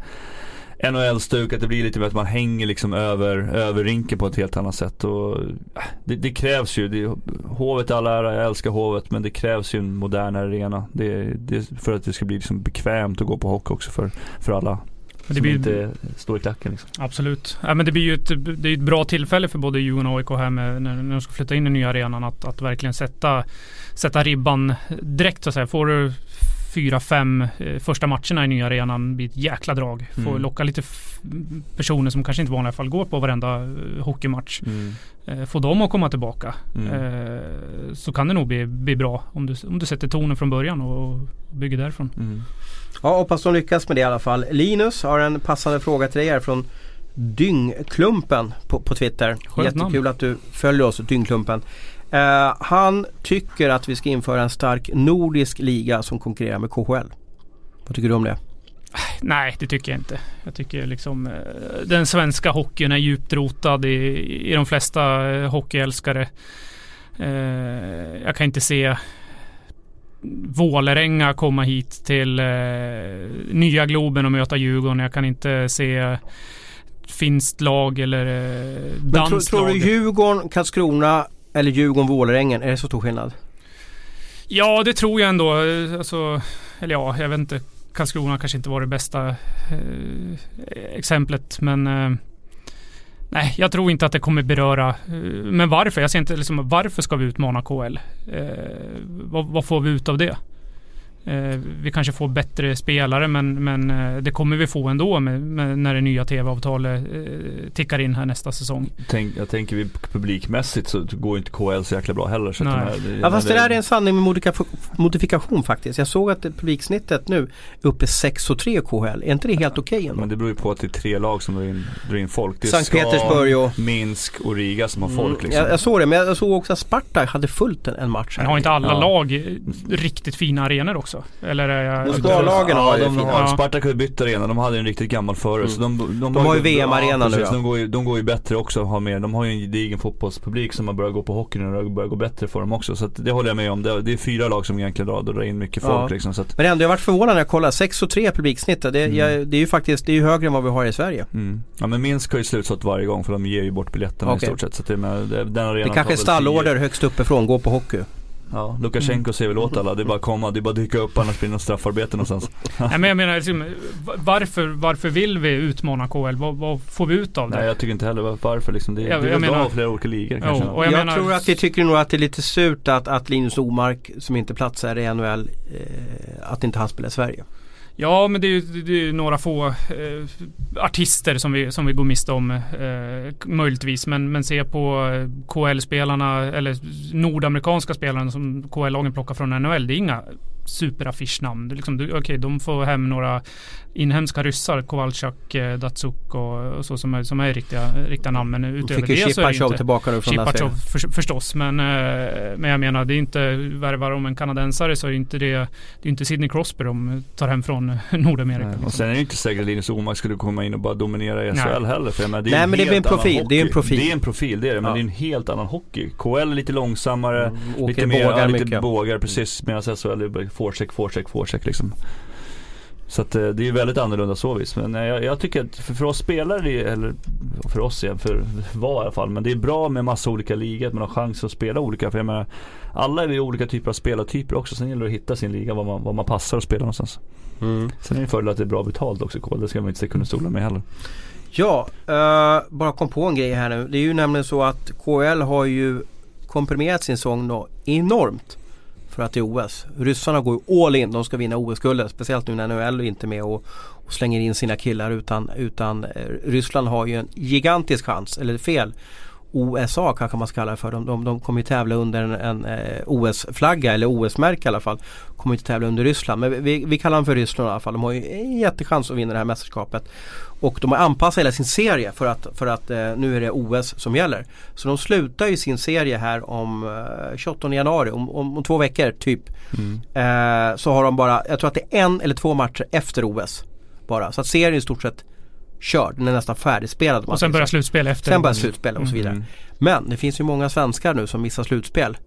S2: NHL-stuk, att det blir lite mer att man hänger liksom över, över rinken på ett helt annat sätt. Och, äh, det, det krävs ju, det, hovet all ära, jag älskar hovet men det krävs ju en modern arena. Det, det, för att det ska bli liksom bekvämt att gå på hockey också för, för alla. Men det som blir, inte står i klacken liksom.
S3: Absolut. Ja, men det blir ju ett, det är ett bra tillfälle för både Djurgården och AIK här med, när, när de ska flytta in i den nya arenan att, att verkligen sätta, sätta ribban direkt så att säga. Får du fyra, fem eh, första matcherna i nya arenan blir ett jäkla drag. Får mm. locka lite personer som kanske inte i vanliga fall går på varenda eh, hockeymatch. Mm. Eh, få dem att komma tillbaka. Mm. Eh, så kan det nog bli, bli bra om du, om du sätter tonen från början och bygger därifrån.
S1: Mm. Ja, hoppas de lyckas med det i alla fall. Linus har en passande fråga till dig här från Dyngklumpen på, på Twitter. Skönt Jättekul namn. att du följer oss, Dyngklumpen. Uh, han tycker att vi ska införa en stark nordisk liga som konkurrerar med KHL. Vad tycker du om det?
S3: Nej, det tycker jag inte. Jag tycker liksom uh, den svenska hockeyn är djupt rotad i, i de flesta uh, hockeyälskare. jag kan inte se Vålerenga komma hit till nya Globen och möta Djurgården. Jag kan inte se finskt lag eller danskt lag.
S1: Tror, tror du Djurgården, Karlskrona eller Djurgården-Vålerengen, är det så stor skillnad?
S3: Ja, det tror jag ändå. Alltså, eller ja, jag vet inte. Karlskrona kanske inte var det bästa eh, exemplet, men eh, Nej, jag tror inte att det kommer beröra. Eh, men varför? Jag ser inte liksom, varför ska vi utmana KL? Eh, vad, vad, får vi ut av det? Eh, vi kanske får bättre spelare men, men eh, det kommer vi få ändå med, med när det nya tv-avtalet eh, tickar in här nästa säsong.
S2: Tänk, jag tänker vi publikmässigt så går inte KL så jäkla bra heller. Så
S1: Nej.
S2: här,
S1: det, ja, fast det där är en sanning med modifikation faktiskt. Jag såg att publiksnittet nu är uppe 6 och 3 KHL. Är inte det helt okej okay
S2: Men det beror ju på att det är tre lag som drar in, drar in folk. Det är
S1: Sankt Petersburg och
S2: Minsk och Riga som har folk. Mm,
S1: liksom. jag, jag, såg det men jag såg också att Sparta hade fullt en, en match.
S3: Men har inte alla ja. lag riktigt fina arenor också? Också? Eller är jag...
S1: Moskvalagen
S2: har ju de, fina. Ja. Spartak har ju bytt arena. De hade en riktigt gammal förut.
S1: Mm. de, de, de, har ju VM-arena nu ja.
S2: de, går ju, de går ju bättre också har mer. De har ju en gedigen fotbollspublik som har börjat gå på hockey nu och det börjar gå bättre för dem också. Så det håller jag med om. Det, det, är fyra lag som egentligen drar, drar in mycket folk ja. liksom, så att...
S1: Men ändå, jag varit förvånad när jag kollade. 6 och 3 publiksnittet. Det, mm. jag, det är ju faktiskt det är ju högre än vad vi har i Sverige.
S2: Mm. Ja men Minsk har ju slutsålt varje gång för de ger ju bort biljetterna okay. i stort sett. Så det, med, den
S1: det kanske är stallorder högst uppifrån, gå på hockey.
S2: Ja, Lukasjenko ser väl åt alla. Det är bara att komma, det är bara att dyka upp annars blir det något straffarbete någonstans.
S3: Nej men jag menar, liksom, varför, varför vill vi utmana KL? Vad, vad, får vi ut av det?
S2: Nej jag tycker inte heller varför liksom. Det, jag, det är väl bra ha flera olika ligor kanske.
S1: Jo, jag, jag menar, tror att vi tycker nog att det är lite surt att, att Linus Omark som inte platsar i NHL, eh, att inte han spelar i Sverige.
S3: Ja, men det är ju det är några få eh, artister som vi, som vi går miste om eh, möjligtvis. Men, men se på eh, KL-spelarna eller nordamerikanska spelarna som KL-lagen plockar från NHL. Det är inga superaffischnamn. Liksom, Okej, okay, de får hem några inhemska ryssar, Kowalczak, eh, Datsuk och, och, så som är, som är riktiga, riktiga namn. Men utöver
S1: fick det så är det inte... tillbaka nu från
S3: Chipachov för, förstås. Men, eh, men jag menar, det är inte, värvar de en kanadensare så är det inte det, det är inte Sidney Crosby de tar hem från Nordamerika.
S2: Liksom. Och sen är det inte säkert att Linus Omark skulle komma in och bara dominera i SHL Nej. heller. För jag menar, det är
S1: Nej men det är en profil. Det är en profil.
S2: Det är en profil, det är det. Men ja. det är en helt annan hockey. KL är lite långsammare, mm, lite mer, bågar, ja, lite mycket. bågar precis. Medan SHL är forecheck, forecheck, forecheck liksom. Så att eh, det är ju väldigt annorlunda så vis. Men eh, jag, jag tycker att för, för oss spelare, eller för oss igen, för var i alla fall. Men det är bra med massa olika ligor, att man har chans att spela olika. För jag menar, alla är vi olika typer av spelartyper också. Sen gäller det att hitta sin liga, vad man, vad man passar att spela någonstans. Mm. Sen är det en fördel att det är bra betalt också KL. Det ska man inte under stolen med heller.
S1: Ja, uh, bara kom på en grej här nu. Det är ju nämligen så att KL har ju komprimerat sin sång då enormt för att det är OS. Ryssarna går ju all in. De ska vinna OS-guldet. Speciellt nu när NHL inte är med och, och, slänger in sina killar utan, utan eh, Ryssland har ju en gigantisk chans, eller fel, OSA kanske man ska kalla det för. De, de, de kommer ju tävla under en, en eh, OS-flagga eller OS-märke i alla fall. Kommer inte tävla under Ryssland. Men vi, vi kallar dem för Ryssland i alla fall. De har ju en jättechans att vinna det här mästerskapet. Och de har anpassat hela sin serie för att, för att eh, nu är det OS som gäller. Så de slutar ju sin serie här om eh, 28 januari, om, om, om, två veckor typ. Mm. Eh, så har de bara, jag tror att det är en eller två matcher efter OS. Bara. Så att serien i stort sett körd. Den är nästan färdigspelad.
S3: Och sen börjar slutspel efter.
S1: Sen börjar slutspel och så vidare. Mm. Men det finns ju många svenskar nu som missar slutspel.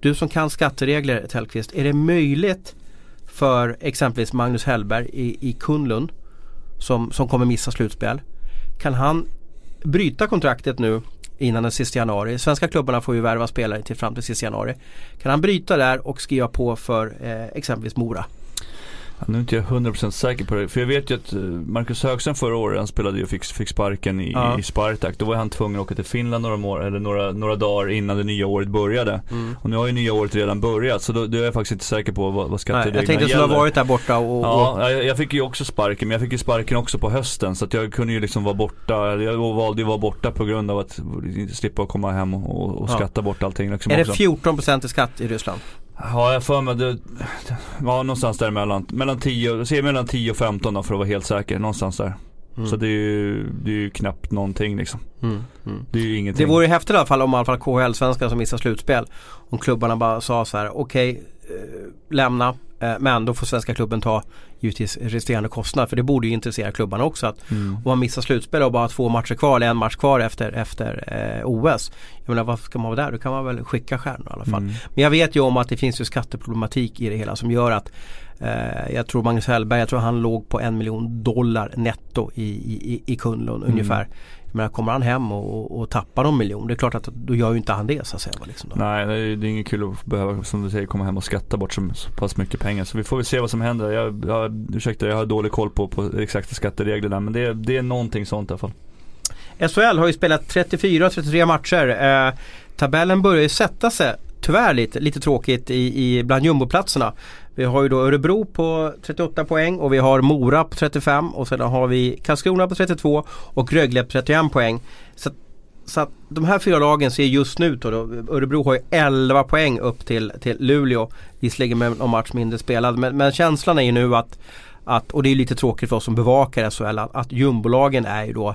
S1: Du som kan skatteregler Tellqvist, är det möjligt för exempelvis Magnus Hellberg i, i Kunlund som, som kommer missa slutspel. Kan han bryta kontraktet nu innan den sista januari. Svenska klubbarna får ju värva spelare till fram till sista januari. Kan han bryta där och skriva på för eh, exempelvis Mora?
S2: Nu är inte jag 100% säker på det. För jag vet ju att eh, Marcus Högström förra året, han spelade ju och fick, fick sparken i, ja. i Spartak. Då var han tvungen att åka till Finland några, år, eller några, några dagar innan det nya året började. Mm. Och nu har ju nya året redan börjat. Så då, då är jag faktiskt inte säker på vad, vad skattereglerna
S1: Jag tänkte att du skulle ha varit där borta och,
S2: Ja, jag, jag, fick ju också sparken. Men jag fick ju sparken också på hösten. Så att jag kunde ju liksom vara borta. Jag valde ju att vara borta på grund av att slippa komma hem och, och skatta ja. bort allting. Liksom
S1: är det 14% i skatt i Ryssland?
S2: Ja, jag för mig det, ja någonstans däremellan. Mellan 10, säg mellan 10 och 15 då för att vara helt säker. Någonstans där. Mm. Så det är, ju, det är ju knappt någonting liksom. Mm. Mm. Det är ju ingenting.
S1: Det vore ju häftigt i alla fall om i alla fall KHL-svenskar som missar slutspel. Om klubbarna bara sa så här, okej, okay, eh, lämna. Eh, men då får svenska klubben ta givetvis resterande kostnad. För det borde ju intressera klubbarna också. Att mm. Om man missar slutspel och bara har två matcher kvar eller en match kvar efter, efter eh, OS. Jag menar vad ska man vara där? Då kan man väl skicka stjärnor i alla fall. Mm. Men jag vet ju om att det finns ju skatteproblematik i det hela som gör att eh, jag tror Magnus Hellberg, jag tror han låg på en miljon dollar netto i, i, i Kunlund mm. ungefär. Men kommer han hem och, och tappar någon miljon, det är klart att då gör ju inte han det så att säga. Liksom
S2: Nej, det är, det är inget kul att behöva, som du säger, komma hem och skatta bort så, så pass mycket pengar. Så vi får väl se vad som händer. Jag, jag, ursäkta, jag har dålig koll på, på exakta skattereglerna men det, det är någonting sånt i alla fall.
S1: SHL har ju spelat 34-33 matcher. Eh, tabellen börjar ju sätta sig tyvärr lite, lite tråkigt i, i bland jumboplatserna. Vi har ju då Örebro på 38 poäng och vi har Mora på 35 och sedan har vi Karlskrona på 32 och Rögle på 31 poäng. Så, så att de här fyra lagen ser just nu då, då Örebro har ju 11 poäng upp till, till Luleå. Visserligen med någon match mindre spelad men, men känslan är ju nu att, att, och det är lite tråkigt för oss som bevakar SHL, att, att jumbolagen är ju då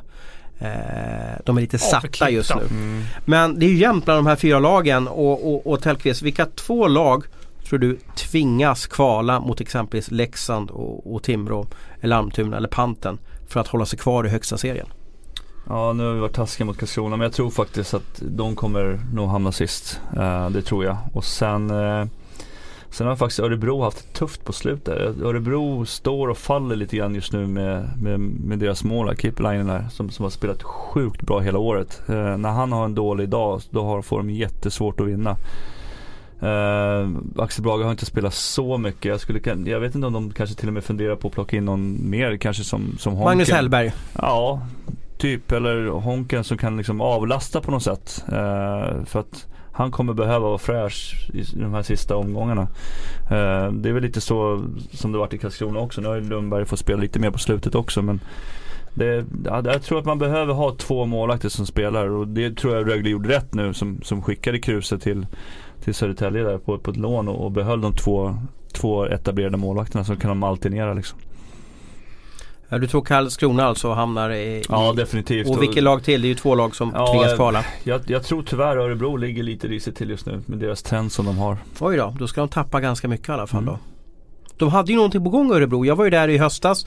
S1: Eh, de är lite satta just nu. Mm. Men det är ju jämnt bland de här fyra lagen och, och, och Tellqvist, vilka två lag tror du tvingas kvala mot exempelvis Leksand och, och Timrå eller Almtuna eller Panten för att hålla sig kvar i högsta serien?
S2: Ja nu har vi varit taskiga mot Karlskrona men jag tror faktiskt att de kommer nog hamna sist. Uh, det tror jag. Och sen uh, Sen har faktiskt Örebro haft det tufft på slutet. Örebro står och faller lite grann just nu med, med, med deras mål, Kipelainen där, som, som har spelat sjukt bra hela året. Uh, när han har en dålig dag, då har, får de jättesvårt att vinna. Uh, Axel Brage har inte spelat så mycket. Jag, skulle, jag vet inte om de kanske till och med funderar på att plocka in någon mer kanske som, som Honken.
S1: Magnus Hellberg.
S2: Ja, typ. Eller Honken som kan liksom avlasta på något sätt. Uh, för att han kommer behöva vara fräsch i de här sista omgångarna. Uh, det är väl lite så som det varit i Karlskrona också. Nu har ju Lundberg fått spela lite mer på slutet också. Men det, jag tror att man behöver ha två målvakter som spelar och det tror jag Rögle gjorde rätt nu som, som skickade Kruse till till Södertälje där på, på ett lån och, och behöll de två, två etablerade målvakterna så kan de alternera liksom.
S1: Ja, du tror Karlskrona alltså hamnar i...
S2: Ja definitivt.
S1: Och vilket lag till? Det är ju två lag som ja, tvingas kvala.
S2: Jag, jag, tror tyvärr Örebro ligger lite risigt till just nu med deras trend som de har.
S1: Oj då, då ska de tappa ganska mycket i alla fall mm. då. De hade ju någonting på gång Örebro. Jag var ju där i höstas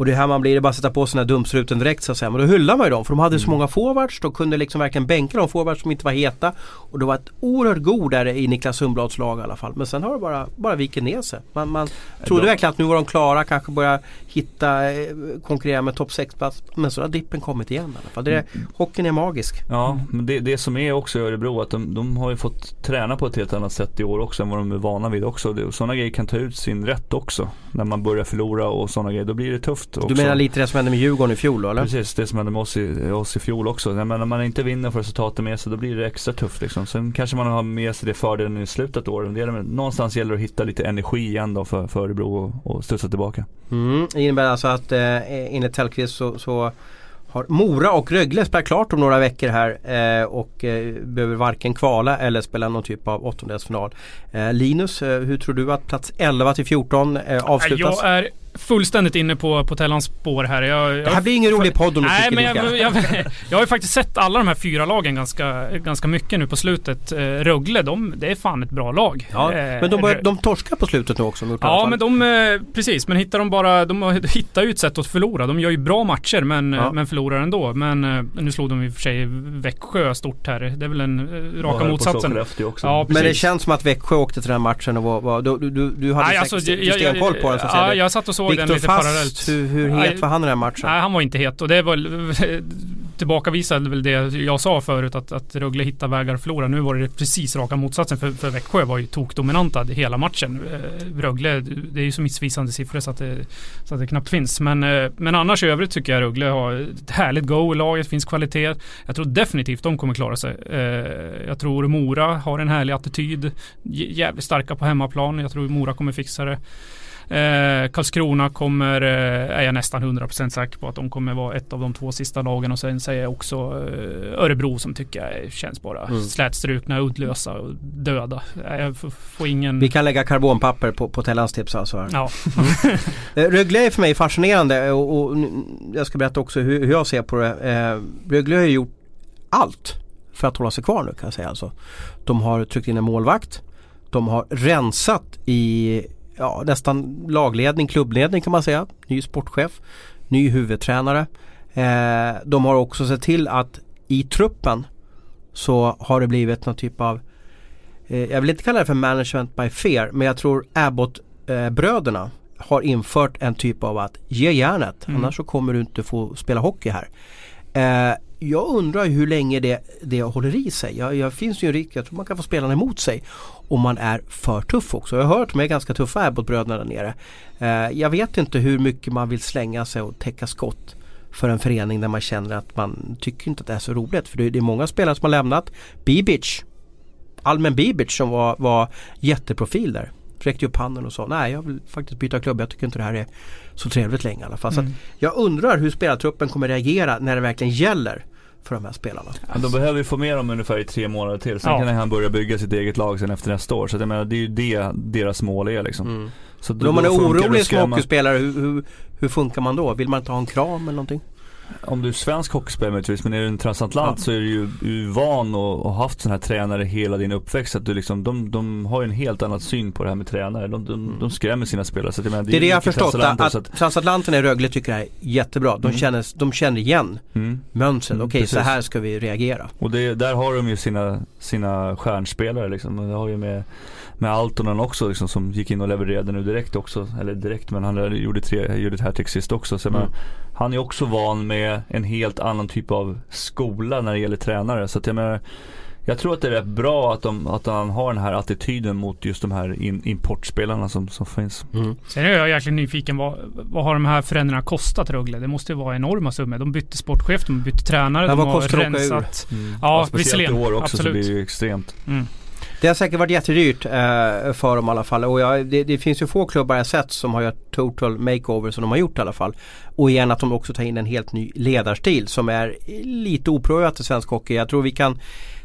S1: och det är här man blir, det bara att sätta på sig den här dumstruten direkt så att säga. Men då hyllar man ju dem för de hade mm. så många forwards. De kunde liksom verkligen bänka de forwards som inte var heta. Och det var ett oerhört god där i Niklas Sundblads lag i alla fall. Men sen har det bara, bara vikit ner sig. Man, man trodde verkligen att nu var de klara, kanske börja hitta, eh, konkurrera med topp 6 plats. Men så har dippen kommit igen i alla fall. Det är, mm. Hockeyn är magisk.
S2: Ja, men det, det som är också i Örebro att de, de har ju fått träna på ett helt annat sätt i år också än vad de är vana vid också. Sådana grejer kan ta ut sin rätt också. När man börjar förlora och sådana grejer. Då blir det tufft också.
S1: Du menar lite det som hände med Djurgården i fjol då eller?
S2: Precis, det som hände med oss i, oss i fjol också. Men när man inte vinner och får resultaten med sig då blir det extra tufft liksom. Sen kanske man har med sig det fördelen i slutet av året. Någonstans gäller det att hitta lite energi igen då för, för Örebro och, och studsa tillbaka.
S1: Mm, det innebär alltså att eh, enligt Tellqvist så, så har Mora och Rögle spelar klart om några veckor här eh, och eh, behöver varken kvala eller spela någon typ av åttondelsfinal. Eh, Linus, eh, hur tror du att plats 11 till 14 eh, avslutas?
S3: Jag är fullständigt inne på, på Tellans spår här. Jag,
S1: det här blir ingen rolig podd om du
S3: Nej, men jag, jag, jag, har ju faktiskt sett alla de här fyra lagen ganska, ganska mycket nu på slutet. Eh, Rögle, de, det är fan ett bra lag.
S1: Ja,
S3: eh,
S1: men de, bör, de torskar på slutet nu också.
S3: Ja, men de, eh, precis. Men hittar de bara, de hittar ju ett sätt att förlora. De gör ju bra matcher men, ja. men förlorar ändå. Men eh, nu slog de i och för sig Växjö stort här. Det är väl en eh, raka motsatsen.
S2: Ja,
S1: men det känns som att Växjö åkte till den här matchen och var, var du, du, du hade Nej, alltså, stenkoll på den så att
S3: säga. Ja, jag satt och såg Victor den lite
S1: Fast,
S3: parallellt.
S1: Hur, hur het var han i den matchen?
S3: Nej, han var inte het och det var tillbakavisade väl det jag sa förut att, att Rögle hittar vägar att förlora. Nu var det precis raka motsatsen för, för Växjö var ju tokdominanta hela matchen. Eh, Rögle, det är ju så missvisande siffror så att det, så att det knappt finns. Men, eh, men annars i övrigt tycker jag Rögle har ett härligt go i laget, finns kvalitet. Jag tror definitivt de kommer klara sig. Eh, jag tror Mora har en härlig attityd. Jävligt starka på hemmaplan. Jag tror Mora kommer fixa det. Eh, Karlskrona kommer, eh, är jag nästan 100% säker på att de kommer vara ett av de två sista lagen och sen säger jag också eh, Örebro som tycker jag känns bara mm. slätstrukna, uddlösa och döda. Jag får ingen...
S1: Vi kan lägga karbonpapper på, på Tellans tips alltså.
S3: Ja.
S1: Eh, Rögle är för mig fascinerande och, och, jag ska berätta också hur, hur jag ser på det. Eh, Rögle har gjort allt för att hålla sig kvar nu kan jag säga alltså. De har tryckt in en målvakt. De har rensat i ja, nästan lagledning, klubbledning kan man säga. Ny sportchef, ny huvudtränare. Eh, de har också sett till att i truppen så har det blivit någon typ av eh, jag vill inte kalla det för management by fear men jag tror Abbott-bröderna eh, har infört en typ av att ge järnet mm. annars så kommer du inte få spela hockey här. Eh, jag undrar hur länge det, det håller i sig. Jag, jag finns ju en risk, jag tror man kan få spelarna emot sig om man är för tuff också. Jag har hört att de är ganska tuffa Abbott-bröderna där nere. Eh, jag vet inte hur mycket man vill slänga sig och täcka skott för en förening där man känner att man tycker inte att det är så roligt. För det är många spelare som har lämnat. Bibic, Almen Bibic som var, var jätteprofil där. Räckte upp handen och sa nej jag vill faktiskt byta klubb. Jag tycker inte det här är så trevligt längre i alla fall. Mm. Så jag undrar hur spelartruppen kommer reagera när det verkligen gäller för de här spelarna.
S2: Men de behöver ju få med dem ungefär i tre månader till. Sen ja. kan han börja bygga sitt eget lag sen efter nästa år. Så jag menar, det är ju det deras mål är liksom. Mm.
S1: Så då, om man är orolig som hockeyspelare, hur, hur, hur funkar man då? Vill man inte ha en kram eller någonting?
S2: Om du är svensk hockeyspelare möjligtvis, men är du en transatlant ja. så är du ju, du van och, och haft sådana här tränare hela din uppväxt. Att du liksom, de, de har ju en helt annan syn på det här med tränare. De, de, mm. de skrämmer sina spelare. Så
S1: det,
S2: menar,
S1: det, är det jag har förstått. Att, att transatlanterna i Rögle tycker det här är jättebra. De, mm. känner, de känner igen mm. mönstret. Mm, Okej, okay, så här ska vi reagera.
S2: Och det, där har de ju sina, sina stjärnspelare liksom. Det har ju med med Altonen också liksom, som gick in och levererade nu direkt också. Eller direkt men han gjorde, tre, gjorde ett hattrick sist också. Så mm. men, han är också van med en helt annan typ av skola när det gäller tränare. Så att jag menar jag tror att det är rätt bra att, de, att han har den här attityden mot just de här in, importspelarna som, som finns.
S3: Mm. Sen är jag jäkligt nyfiken. Vad, vad har de här förändringarna kostat Rögle? Det måste ju vara enorma summor. De bytte sportchef, de bytte tränare,
S1: Men
S3: de
S1: har rensat.
S3: Mm. Ja, ja
S2: visserligen. år också Absolut. så blir det ju extremt. Mm.
S1: Det har säkert varit jättedyrt eh, för dem i alla fall. Och jag, det, det, finns ju få klubbar jag sett som har gjort total makeover som de har gjort i alla fall. Och igen att de också tar in en helt ny ledarstil som är lite oprövat i svensk hockey. Jag tror vi kan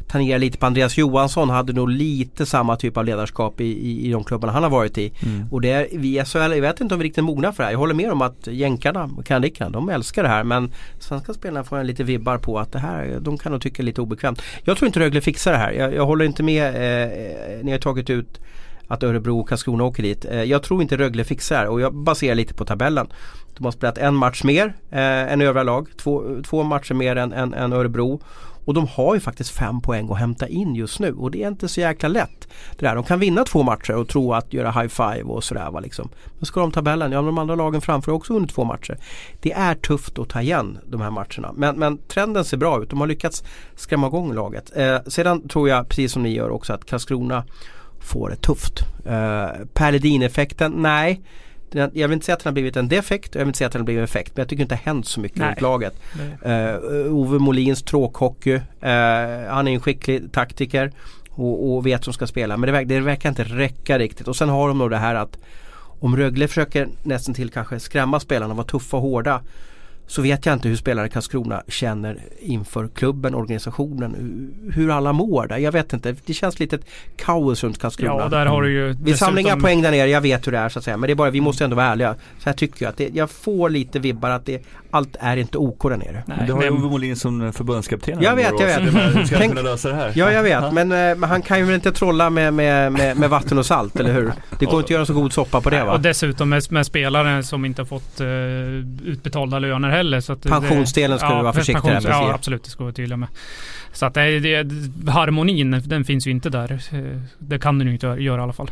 S1: tangera lite på Andreas Johansson hade nog lite samma typ av ledarskap i, i, i de klubbarna han har varit i. Mm. Och det är, vi SHL, jag vet inte om vi är riktigt mogna för det här. Jag håller med om att jänkarna, kanadikerna, de älskar det här. Men svenska spelarna får en lite vibbar på att det här, de kan nog tycka lite obekvämt. Jag tror inte Rögle fixar det här. Jag, jag håller inte med eh, ni har tagit ut att Örebro och Karlskrona åker dit. Eh, jag tror inte Rögle fixar och jag baserar lite på tabellen. De har spelat en match mer eh, än övriga lag. Två, två matcher mer än, än, än Örebro. Och de har ju faktiskt fem poäng att hämta in just nu och det är inte så jäkla lätt. Det där. De kan vinna två matcher och tro att göra high five och sådär. Va, liksom. Men ska de tabellen, ja de andra lagen framför har också vunnit två matcher. Det är tufft att ta igen de här matcherna. Men, men trenden ser bra ut. De har lyckats skrämma igång laget. Eh, sedan tror jag, precis som ni gör också, att Karlskrona får det tufft. Eh, Perledin-effekten, nej. Jag vill inte säga att den har blivit en defekt och jag vill inte säga att den har blivit en effekt. Men jag tycker inte det har hänt så mycket runt laget. Uh, Ove Molins tråkhockey. Uh, han är en skicklig taktiker och, och vet som ska spela. Men det, det verkar inte räcka riktigt. Och sen har de nog det här att om Rögle försöker nästan till kanske skrämma spelarna, vara tuffa och hårda. Så vet jag inte hur spelare i Karlskrona känner inför klubben, organisationen, hur alla mår där. Jag vet inte, det känns lite kaos runt Karlskrona.
S3: Ja, där har du ju
S1: Vi samlar inga poäng där nere, jag vet hur det är så att säga. Men det är bara, vi måste ändå vara ärliga. Så här tycker jag att det, jag får lite vibbar att det, allt är inte OK där nere.
S2: Nej, du har ju Ove Molin som förbundskapten.
S1: Jag vet, jag vet.
S2: Ska Tänk, kunna lösa det här?
S1: Ja, jag vet. Men, eh, men, han kan ju väl inte trolla med, med, med, med vatten och salt, eller hur? Det går inte att göra så god soppa på det va?
S3: Och dessutom med, med spelare som inte har fått uh, utbetalda löner heller. Så att
S1: Pensionsdelen ska ja, du vara försiktig med.
S3: Ja, absolut. Det ska vi vara tydliga med. Så att det, det, harmonin, den finns ju inte där. Eh, det kan den ju inte göra i alla fall.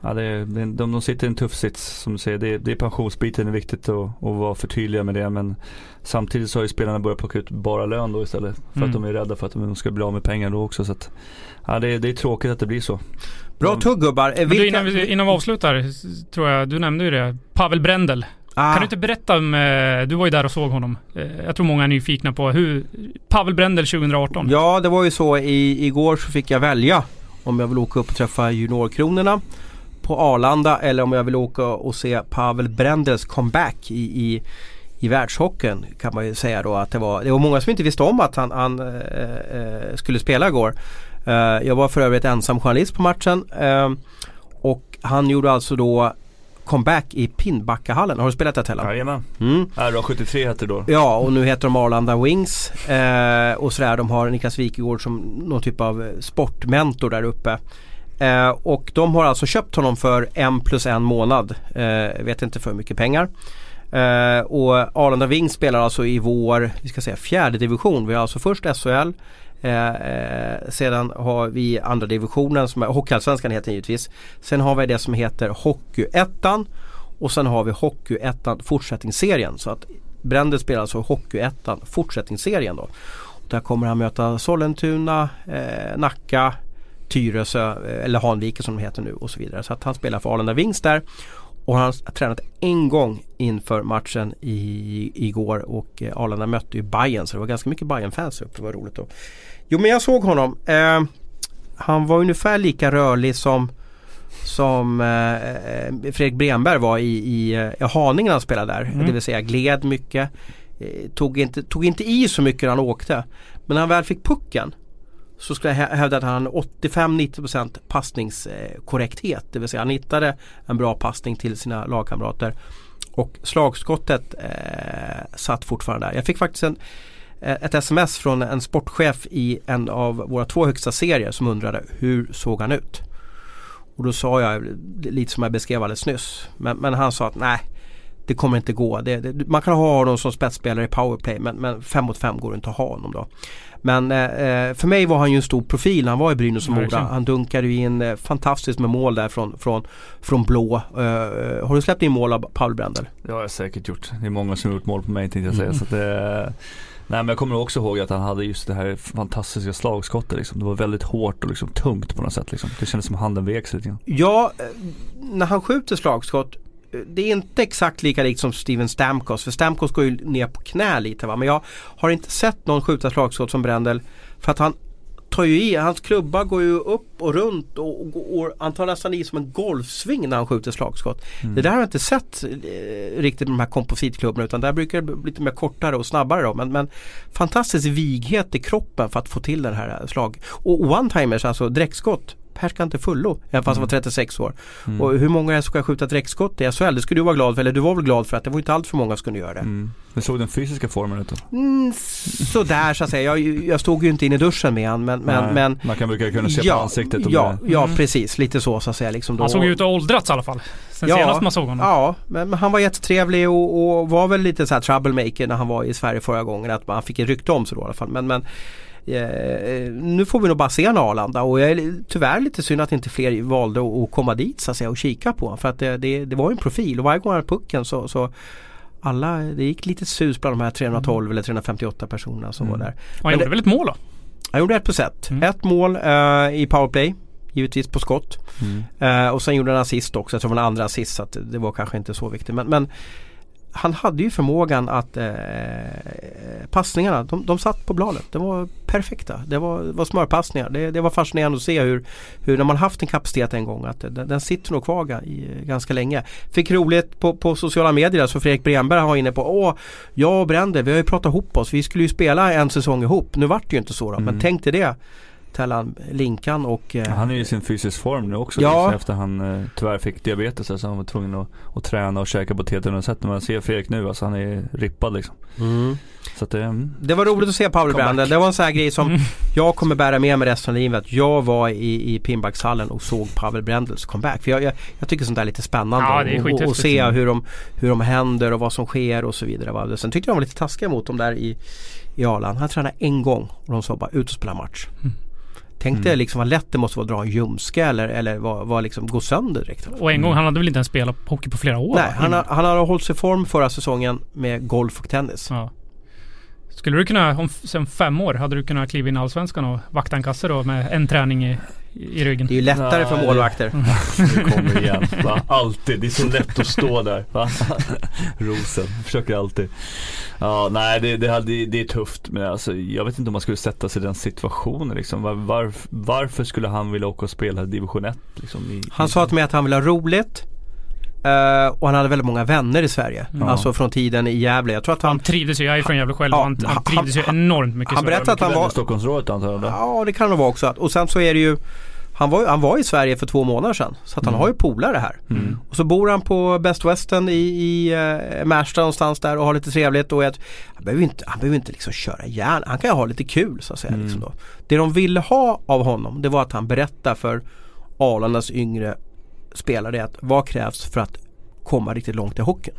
S2: Ja, det är, de, de sitter i en tuff sits som du säger. Det, det är pensionsbiten är viktigt att, att vara för tydliga med det. Men samtidigt så har ju spelarna börjat plocka ut bara lön då istället. För mm. att de är rädda för att de ska bli av med pengar då också. Så att, ja, det, det är tråkigt att det blir så.
S1: Bra tugg gubbar.
S3: Vilka... Du, innan, vi, innan vi avslutar, tror jag, du nämnde ju det. Pavel Brendel. Ah. Kan du inte berätta om, eh, du var ju där och såg honom. Eh, jag tror många är nyfikna på hur, Pavel Brendel 2018.
S1: Ja det var ju så i, igår så fick jag välja om jag vill åka upp och träffa juniorkronorna på Arlanda eller om jag vill åka och se Pavel Brendels comeback i, i, i världshockeyn kan man ju säga då att det var, det var många som inte visste om att han, han äh, skulle spela igår. Äh, jag var för övrigt ensam journalist på matchen äh, och han gjorde alltså då comeback i Pinnbackahallen. Har du spelat där Tellan?
S2: Jajamän. Mm. RA73 hette det då.
S1: Ja och nu heter de Arlanda Wings. Eh, och sådär de har Niklas Wikegård som någon typ av sportmentor där uppe. Eh, och de har alltså köpt honom för en plus en månad. Eh, vet inte för mycket pengar. Eh, och Arlanda Ving spelar alltså i vår, vi ska säga fjärde division. Vi har alltså först SHL. Eh, eh, sedan har vi andra divisionen som är Hockeyallsvenskan heter givetvis. Sen har vi det som heter Hockeyettan. Och sen har vi Hockeyettan fortsättningsserien. Så att Bränder spelar alltså Hockeyettan fortsättningsserien då. Och där kommer han möta Sollentuna, eh, Nacka, Tyresö eh, eller Hanviken som de heter nu och så vidare. Så att han spelar för Arlanda Wings där. Och han har tränat en gång inför matchen i, igår och eh, Arlanda mötte ju Bayern så det var ganska mycket bayern fans uppe. Det var roligt. Då. Jo men jag såg honom. Eh, han var ungefär lika rörlig som som eh, eh Fredrik Bremberg var i, i, i Haninge när han spelade där. Mm. Det vill säga gled mycket. Eh, tog, inte, tog inte i så mycket när han åkte. Men när han väl fick pucken så skulle jag hävda att han har 85-90% passningskorrekthet. Det vill säga han hittade en bra passning till sina lagkamrater. Och slagskottet eh, satt fortfarande där. Jag fick faktiskt en, eh, ett sms från en sportchef i en av våra två högsta serier som undrade hur såg han ut? Och då sa jag lite som jag beskrev alldeles nyss. Men, men han sa att nej det kommer inte gå. Det, det, man kan ha honom som spetsspelare i powerplay men, men fem mot fem går det inte att ha honom då. Men eh, eh, för mig var han ju en stor profil när han var i Brynäs och Mora. Han dunkade ju in eh, fantastiskt med mål där från, från, från blå. Eh, har du släppt in mål av Paul Brendel?
S2: Det har jag säkert gjort. Det är många som har gjort mål på mig tänkte jag säga. Mm. Så det, Nej men jag kommer också ihåg att han hade just det här fantastiska slagskottet liksom. Det var väldigt hårt och liksom tungt på något sätt liksom. Det kändes som handen vek sig lite grann.
S1: Ja, eh, när han skjuter slagskott det är inte exakt lika likt som Steven Stamkos. För Stamkos går ju ner på knä lite va. Men jag har inte sett någon skjuta slagskott som Brändel. För att han tar ju i, hans klubba går ju upp och runt och, och, och han tar nästan i som en golfsving när han skjuter slagskott. Mm. Det där har jag inte sett eh, riktigt med de här kompositklubbarna utan där brukar det bli lite mer kortare och snabbare då. Men, men fantastisk vighet i kroppen för att få till den här slag. Och one-timers, alltså direktskott härskar inte fullo. Även fast han var 36 år. Mm. Och hur många är som ska skjuta direktskott i SHL? Det skulle du vara glad för. Eller du var väl glad för att det var inte allt för många som kunde göra det. Mm.
S2: Hur såg den fysiska formen ut då?
S1: Mm, sådär så att säga. Jag, jag stod ju inte inne i duschen med han men, men, men
S2: Man kan brukar kunna se ja, på ansiktet.
S1: Ja, det... ja mm. precis. Lite så så att säga. Liksom
S3: då. Han såg ju ut att åldrats i alla fall. Sen ja, senast man såg honom.
S1: Ja, men, men han var jättetrevlig och, och, var väl lite så här troublemaker när han var i Sverige förra gången. Att man fick ett rykte om sig då i alla fall. Men, men Eh, nu får vi nog bara se en Arlanda och jag är tyvärr lite synd att inte fler valde att komma dit så att säga och kika på För att det, det, det var en profil och varje gång han pucken så, så alla, det gick lite sus bland de här 312 mm. eller 358 personerna som mm. var där.
S3: Och han gjorde det, väl ett mål då?
S1: Han gjorde ett plus ett. Mm. Ett mål uh, i powerplay. Givetvis på skott. Mm. Uh, och sen gjorde han assist också. Jag tror det var en andra assist så det var kanske inte så viktigt. Men, men han hade ju förmågan att eh, passningarna, de, de satt på bladet. De var perfekta. Det var, var smörpassningar. Det, det var fascinerande att se hur, hur när man haft en kapacitet en gång att den, den sitter nog kvar i, ganska länge. Fick roligt på, på sociala medier så Fredrik Bremberg var inne på Åh, jag och Bränder vi har ju pratat ihop oss. Vi skulle ju spela en säsong ihop. Nu vart det ju inte så då, mm. men tänk dig det. Tellan Linkan och...
S2: Eh, han är i sin fysisk form nu också. Ja. Efter han eh, tyvärr fick diabetes så han var tvungen att, att träna och käka på t sätt När man ser Fredrik nu, alltså han är rippad liksom. Mm.
S1: Så att det, mm. det var roligt att se Pavel Brander. Det var en sån här grej som mm. jag kommer bära med mig resten av livet. Jag var i, i Pinbackshallen och såg Pavel Brendels comeback. För jag, jag, jag, tycker sånt där är lite spännande. Ja, det är och, och, och se hur de, hur de händer och vad som sker och så vidare. Va? Sen tyckte jag de var lite taskiga mot dem där i, i Arland. Han tränade en gång och de sa bara ut och spela match. Mm. Tänk mm. dig liksom vad lätt det måste vara att dra en ljumske eller, eller vad, vad liksom gå sönder direkt.
S3: Och en gång, han hade väl inte ens spelat hockey på flera år?
S1: Nej, han, har, han har hållit sig i form förra säsongen med golf och tennis. Ja.
S3: Skulle du kunna, om sen fem år, hade du kunnat kliva in i Allsvenskan och vakta en kasse då med en träning i, i ryggen?
S1: Det är ju lättare Nej, för målvakter.
S2: Det kommer igen. Va? Alltid. Det är så lätt att stå där. Va? Rosen. Försöker alltid. Ja, nej det, det, det, det är tufft. Men alltså, jag vet inte om man skulle sätta sig i den situationen. Liksom. Var, var, varför skulle han vilja åka och spela division 1? Liksom, i,
S1: han sa till mig att han vill ha roligt. Uh, och han hade väldigt många vänner i Sverige. Mm. Alltså från tiden i Gävle. Jag tror att han,
S3: han trivdes ju, jag är från Gävle själv. Ja, han, han trivdes ju enormt mycket
S1: Han berättade att han var...
S2: Stockholmsrådet antar jag?
S1: Ja det kan det vara också. Och sen så är det ju han var, han var i Sverige för två månader sedan. Så att han mm. har ju polare här. Mm. Och så bor han på Best Western i, i uh, Märsta någonstans där och har lite trevligt. Och ett, han behöver inte, han behöver inte liksom köra järn. Han kan ju ha lite kul så att säga. Mm. Liksom då. Det de ville ha av honom det var att han berättar för Arlandas yngre spelare att vad krävs för att komma riktigt långt i hockeyn.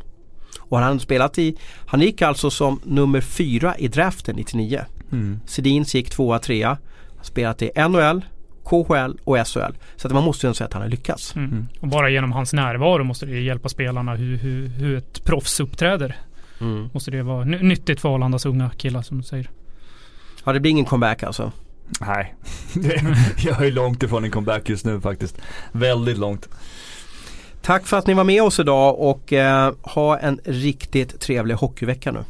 S1: Och han hade spelat i, han gick alltså som nummer fyra i draften 99. Mm. Sedins gick tvåa, trea. Han spelat i NHL, KHL och SHL. Så att man måste ju säga att han har lyckats.
S3: Mm. mm. Och bara genom hans närvaro måste det hjälpa spelarna hur, hur, hur ett proffs uppträder. Mm. Måste det vara nyttigt för Arlandas unga killar som du säger.
S1: Ja det blir ingen comeback alltså?
S2: Nej, jag är långt ifrån en comeback just nu faktiskt. Väldigt långt.
S1: Tack för att ni var med oss idag och eh, ha en riktigt trevlig hockeyvecka nu.